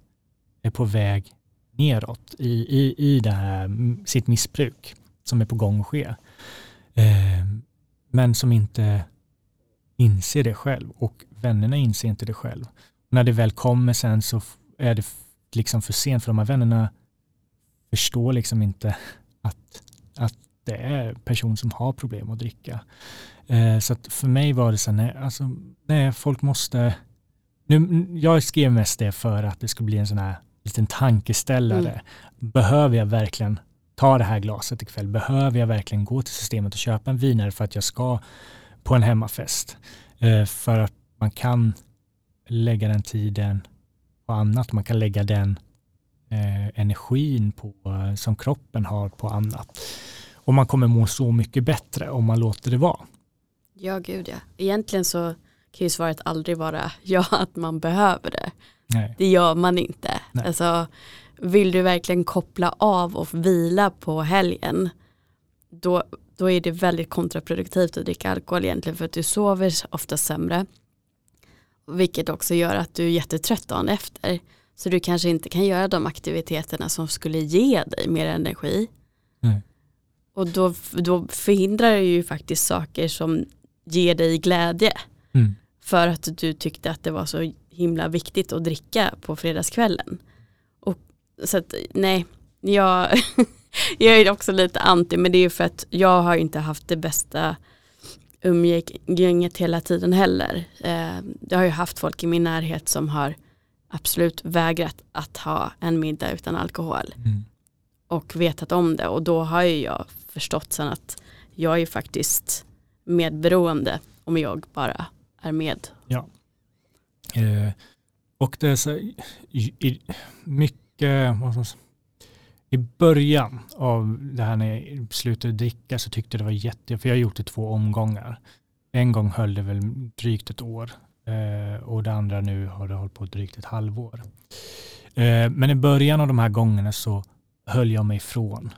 är på väg neråt i, i, i det här, sitt missbruk som är på gång att ske. Eh, men som inte inser det själv och vännerna inser inte det själv. När det väl kommer sen så är det liksom för sent för de här vännerna förstår liksom inte att, att det är person som har problem att dricka. Eh, så att för mig var det så nej, alltså, nej, folk måste, nu, jag skrev mest det för att det skulle bli en sån här liten tankeställare. Mm. Behöver jag verkligen ta det här glaset ikväll? Behöver jag verkligen gå till systemet och köpa en vinare för att jag ska på en hemmafest? Eh, för att man kan lägga den tiden på annat. Man kan lägga den eh, energin på, som kroppen har på annat. Och man kommer må så mycket bättre om man låter det vara. Ja, gud ja. Egentligen så kan ju svaret aldrig vara *laughs* ja, att man behöver det. Nej. Det gör man inte. Alltså, vill du verkligen koppla av och vila på helgen, då, då är det väldigt kontraproduktivt att dricka alkohol egentligen för att du sover ofta sämre. Vilket också gör att du är jättetrött dagen efter. Så du kanske inte kan göra de aktiviteterna som skulle ge dig mer energi. Mm. Och då, då förhindrar det ju faktiskt saker som ger dig glädje. Mm. För att du tyckte att det var så himla viktigt att dricka på fredagskvällen. Och, så att nej, jag, *laughs* jag är också lite anti men det är för att jag har inte haft det bästa umgänget hela tiden heller. Eh, jag har ju haft folk i min närhet som har absolut vägrat att ha en middag utan alkohol. Mm. Och vetat om det och då har ju jag förstått sen att jag är ju faktiskt medberoende om jag bara är med. Ja. Eh, och det är så i, i, mycket, i början av det här när jag slutade dricka så tyckte jag det var jätte, för jag har gjort det två omgångar. En gång höll det väl drygt ett år eh, och det andra nu har det hållit på drygt ett halvår. Eh, men i början av de här gångerna så höll jag mig ifrån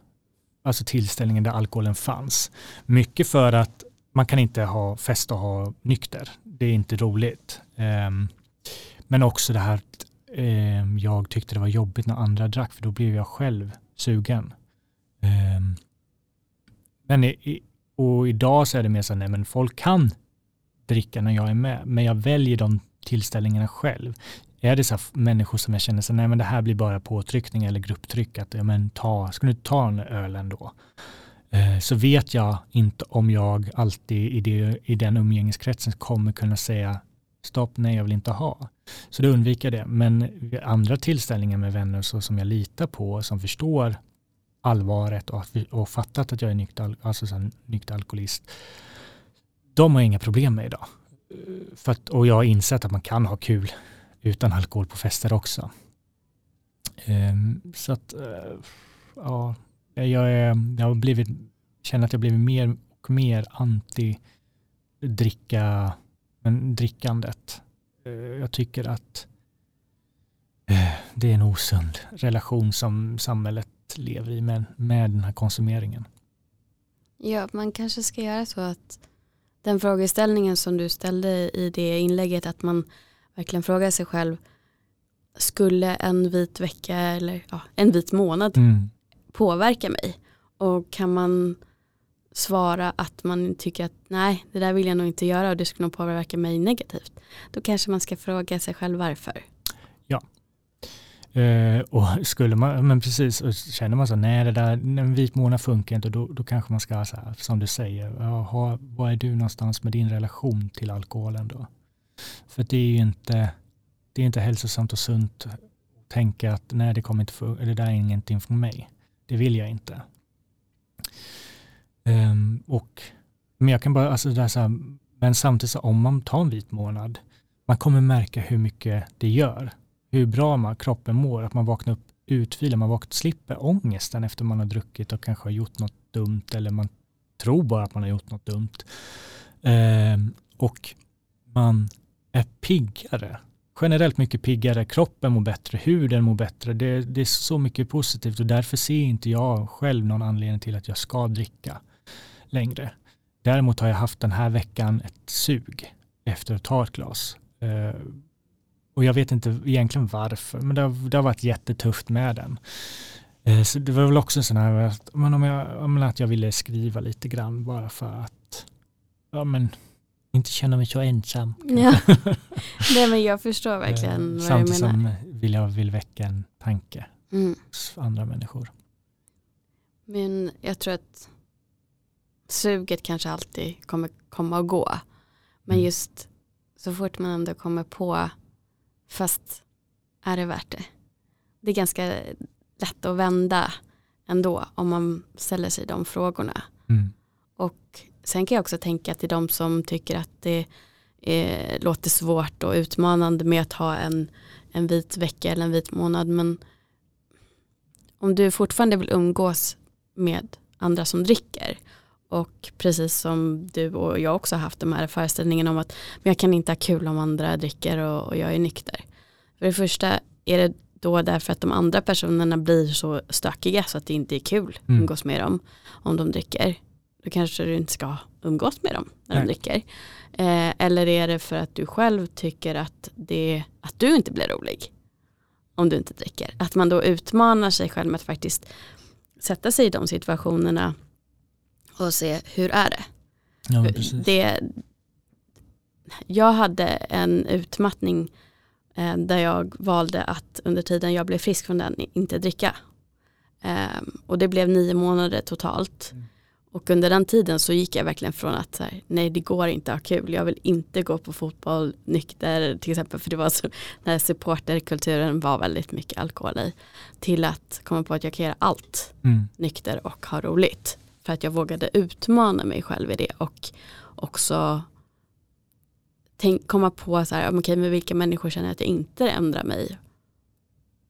alltså tillställningen där alkoholen fanns. Mycket för att man kan inte ha fest och ha nykter. Det är inte roligt. Ehm, men också det här att ehm, jag tyckte det var jobbigt när andra drack för då blev jag själv sugen. Ehm, men i, och idag så är det mer så att nej, men folk kan dricka när jag är med, men jag väljer de tillställningarna själv. Är det så människor som jag känner så nej men det här blir bara påtryckning eller grupptryck, att ja, men ta, ska du ta en öl ändå? Eh, så vet jag inte om jag alltid i, det, i den umgängeskretsen kommer kunna säga stopp, nej jag vill inte ha. Så då undviker jag det. Men andra tillställningar med vänner så som jag litar på, som förstår allvaret och, och fattat att jag är nykter, alltså så nykter alkoholist, de har jag inga problem med idag. Eh, för att, och jag har insett att man kan ha kul utan alkohol på fester också. Ehm, så att, eh, ja, jag, är, jag har blivit, känner att jag blivit mer och mer anti dricka, men drickandet. Eh, jag tycker att eh, det är en osund relation som samhället lever i med, med den här konsumeringen. Ja, man kanske ska göra så att den frågeställningen som du ställde i det inlägget, att man verkligen frågar sig själv, skulle en vit vecka eller ja, en vit månad mm. påverka mig? Och kan man svara att man tycker att nej, det där vill jag nog inte göra och det skulle nog påverka mig negativt. Då kanske man ska fråga sig själv varför. Ja. Eh, och skulle man, men precis, och känner man så, nej det där, en vit månad funkar inte, då, då kanske man ska, så här, som du säger, aha, var är du någonstans med din relation till alkoholen då? För det är ju inte, det är inte hälsosamt och sunt att tänka att nej, det kommer inte för, eller det där är ingenting för mig. Det vill jag inte. Um, och, men jag kan bara, alltså det så här, men samtidigt så om man tar en vit månad, man kommer märka hur mycket det gör. Hur bra man, kroppen mår, att man vaknar upp utvilad, man vaknar, slipper ångesten efter man har druckit och kanske har gjort något dumt eller man tror bara att man har gjort något dumt. Um, och man är piggare. Generellt mycket piggare, kroppen mår bättre, huden mår bättre. Det, det, är så mycket positivt och därför ser inte jag själv någon anledning till att jag ska dricka längre. Däremot har jag haft den här veckan ett sug efter att ta ett glas. Eh, och jag vet inte egentligen varför, men det har, det har varit jättetufft med den. Eh, så det var väl också en sån här, men om jag, om att jag ville skriva lite grann bara för att ja, men, inte känna mig så ensam. Ja. *laughs* Nej, men jag förstår verkligen uh, vad du menar. Samtidigt som vill jag vill väcka en tanke mm. hos andra människor. Men jag tror att suget kanske alltid kommer komma och gå. Men mm. just så fort man ändå kommer på, fast är det värt det? Det är ganska lätt att vända ändå om man ställer sig de frågorna. Mm. Och sen kan jag också tänka till de som tycker att det är, låter svårt och utmanande med att ha en, en vit vecka eller en vit månad. Men om du fortfarande vill umgås med andra som dricker och precis som du och jag också har haft de här föreställningen om att men jag kan inte ha kul om andra dricker och, och jag är nykter. För det första är det då därför att de andra personerna blir så stökiga så att det inte är kul att mm. umgås med dem om de dricker. Då kanske du inte ska umgås med dem när Nej. de dricker. Eh, eller är det för att du själv tycker att, det, att du inte blir rolig om du inte dricker. Att man då utmanar sig själv med att faktiskt sätta sig i de situationerna och se hur är det. Ja, det jag hade en utmattning eh, där jag valde att under tiden jag blev frisk från den inte dricka. Eh, och det blev nio månader totalt. Mm. Och under den tiden så gick jag verkligen från att så här, nej det går inte att ha kul, jag vill inte gå på fotboll nykter till exempel för det var så när supporterkulturen var väldigt mycket alkohol i till att komma på att jag kan göra allt mm. nykter och ha roligt. För att jag vågade utmana mig själv i det och också tänk, komma på så här, okay, med vilka människor känner jag att jag inte ändrar mig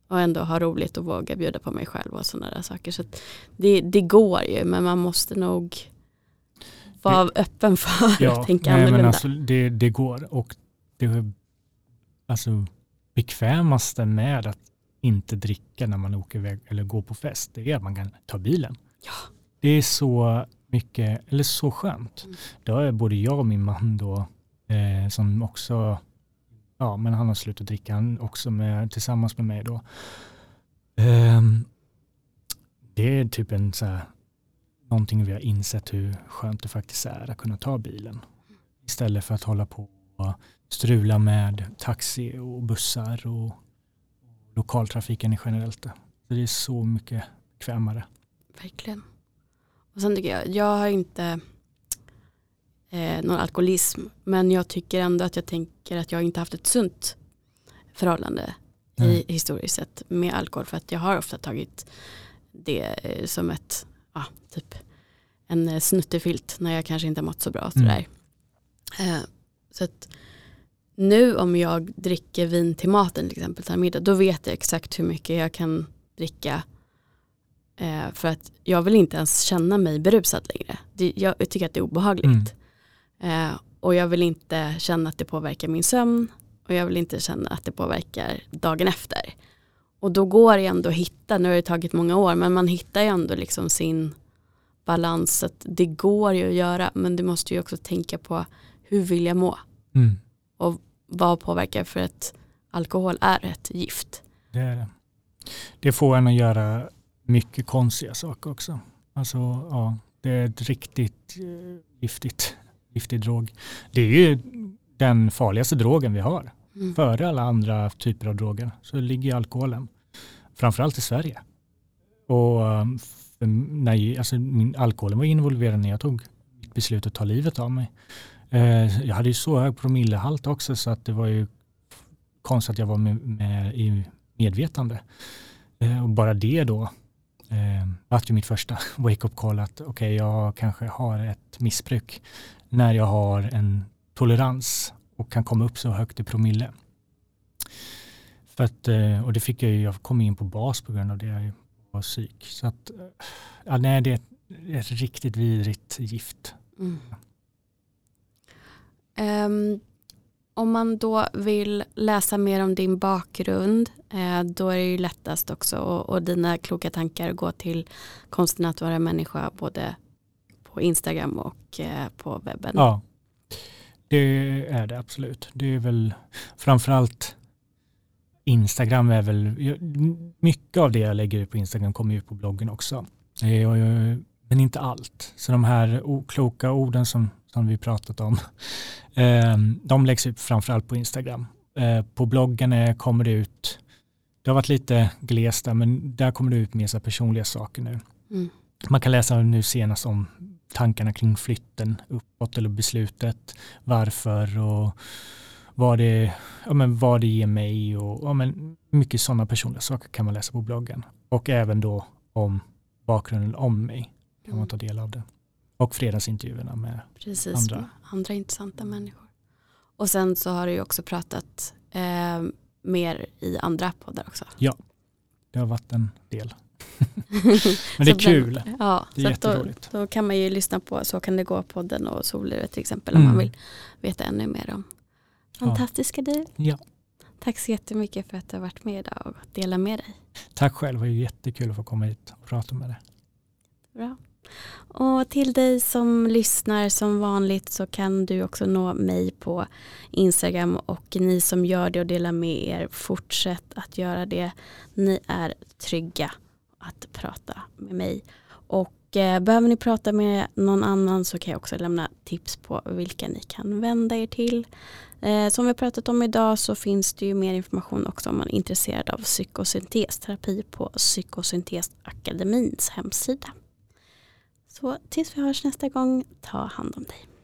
och ändå ha roligt och våga bjuda på mig själv och sådana där saker. Så det, det går ju men man måste nog vara det, öppen för ja, *laughs* att tänka nej, annorlunda. Men alltså, det, det går och det alltså, bekvämaste med att inte dricka när man åker iväg eller går på fest det är att man kan ta bilen. Ja. Det är så mycket, eller så skönt. Mm. Då är både jag och min man då, eh, som också, ja men han har slutat dricka, han också med, tillsammans med mig då. Um, det är typ en så här, någonting vi har insett hur skönt det faktiskt är att kunna ta bilen. Istället för att hålla på och strula med taxi och bussar och lokaltrafiken generellt. Så det är så mycket bekvämare. Verkligen. Och sen tycker jag, jag har inte eh, någon alkoholism men jag tycker ändå att jag tänker att jag inte haft ett sunt förhållande mm. i, historiskt sett med alkohol för att jag har ofta tagit det eh, som ett, ja, typ en eh, snuttefilt när jag kanske inte mått så bra. Mm. Eh, så att nu om jag dricker vin till maten till exempel till middag då vet jag exakt hur mycket jag kan dricka Eh, för att jag vill inte ens känna mig berusad längre. Det, jag tycker att det är obehagligt. Mm. Eh, och jag vill inte känna att det påverkar min sömn och jag vill inte känna att det påverkar dagen efter. Och då går det ändå att hitta, nu har det tagit många år, men man hittar ju ändå liksom sin balans. Att det går ju att göra, men du måste ju också tänka på hur vill jag må? Mm. Och vad påverkar för att alkohol är ett gift. Det är det. Det får en att göra mycket konstiga saker också. Alltså, ja, Det är ett riktigt eh, giftigt, giftig drog. Det är ju den farligaste drogen vi har. Mm. Före alla andra typer av droger så ligger alkoholen. Framförallt i Sverige. Och när, alltså, min, alkoholen var involverad när jag tog beslut att ta livet av mig. Eh, jag hade ju så hög promillehalt också så att det var ju konstigt att jag var med, med i medvetande. Eh, och bara det då eh, var ju mitt första *laughs* wake-up call att okej, okay, jag kanske har ett missbruk när jag har en tolerans och kan komma upp så högt i promille. För att, eh, och det fick jag ju, jag kom in på bas på grund av det, jag var psyk. Så att, eh, ja, nej, det är ett, ett riktigt vidrigt gift. Mm. Um, om man då vill läsa mer om din bakgrund eh, då är det ju lättast också och, och dina kloka tankar gå till konsten att vara människa både på Instagram och eh, på webben. Ja, det är det absolut. Det är väl framförallt Instagram är väl, mycket av det jag lägger ut på Instagram kommer ut på bloggen också. Eh, men inte allt. Så de här okloka orden som, som vi pratat om, *laughs* ehm, de läggs ut framförallt på Instagram. Eh, på bloggen kommer det ut, det har varit lite glest där, men där kommer det ut mer så personliga saker nu. Mm. Man kan läsa nu senast om tankarna kring flytten uppåt eller beslutet, varför och vad det, ja, men vad det ger mig och ja, men mycket sådana personliga saker kan man läsa på bloggen. Och även då om bakgrunden om mig kan man mm. ta del av det. Och fredagsintervjuerna med Precis, andra. andra intressanta människor. Och sen så har du ju också pratat eh, mer i andra poddar också. Ja, det har varit en del. *laughs* Men det är kul. ja, det är jätteroligt. Då, då, kan man ju lyssna på Så kan det gå podden och Sollivet till exempel om mm. man vill veta ännu mer om fantastiska ja. du. Ja. Tack så jättemycket för att du har varit med idag och delat med dig. Tack själv, det var jättekul att få komma hit och prata med dig. Bra. Och till dig som lyssnar som vanligt så kan du också nå mig på Instagram och ni som gör det och delar med er fortsätt att göra det. Ni är trygga att prata med mig. Och eh, behöver ni prata med någon annan så kan jag också lämna tips på vilka ni kan vända er till. Eh, som vi har pratat om idag så finns det ju mer information också om man är intresserad av psykosyntesterapi på Psykosyntesakademins hemsida. Så tills vi hörs nästa gång, ta hand om dig.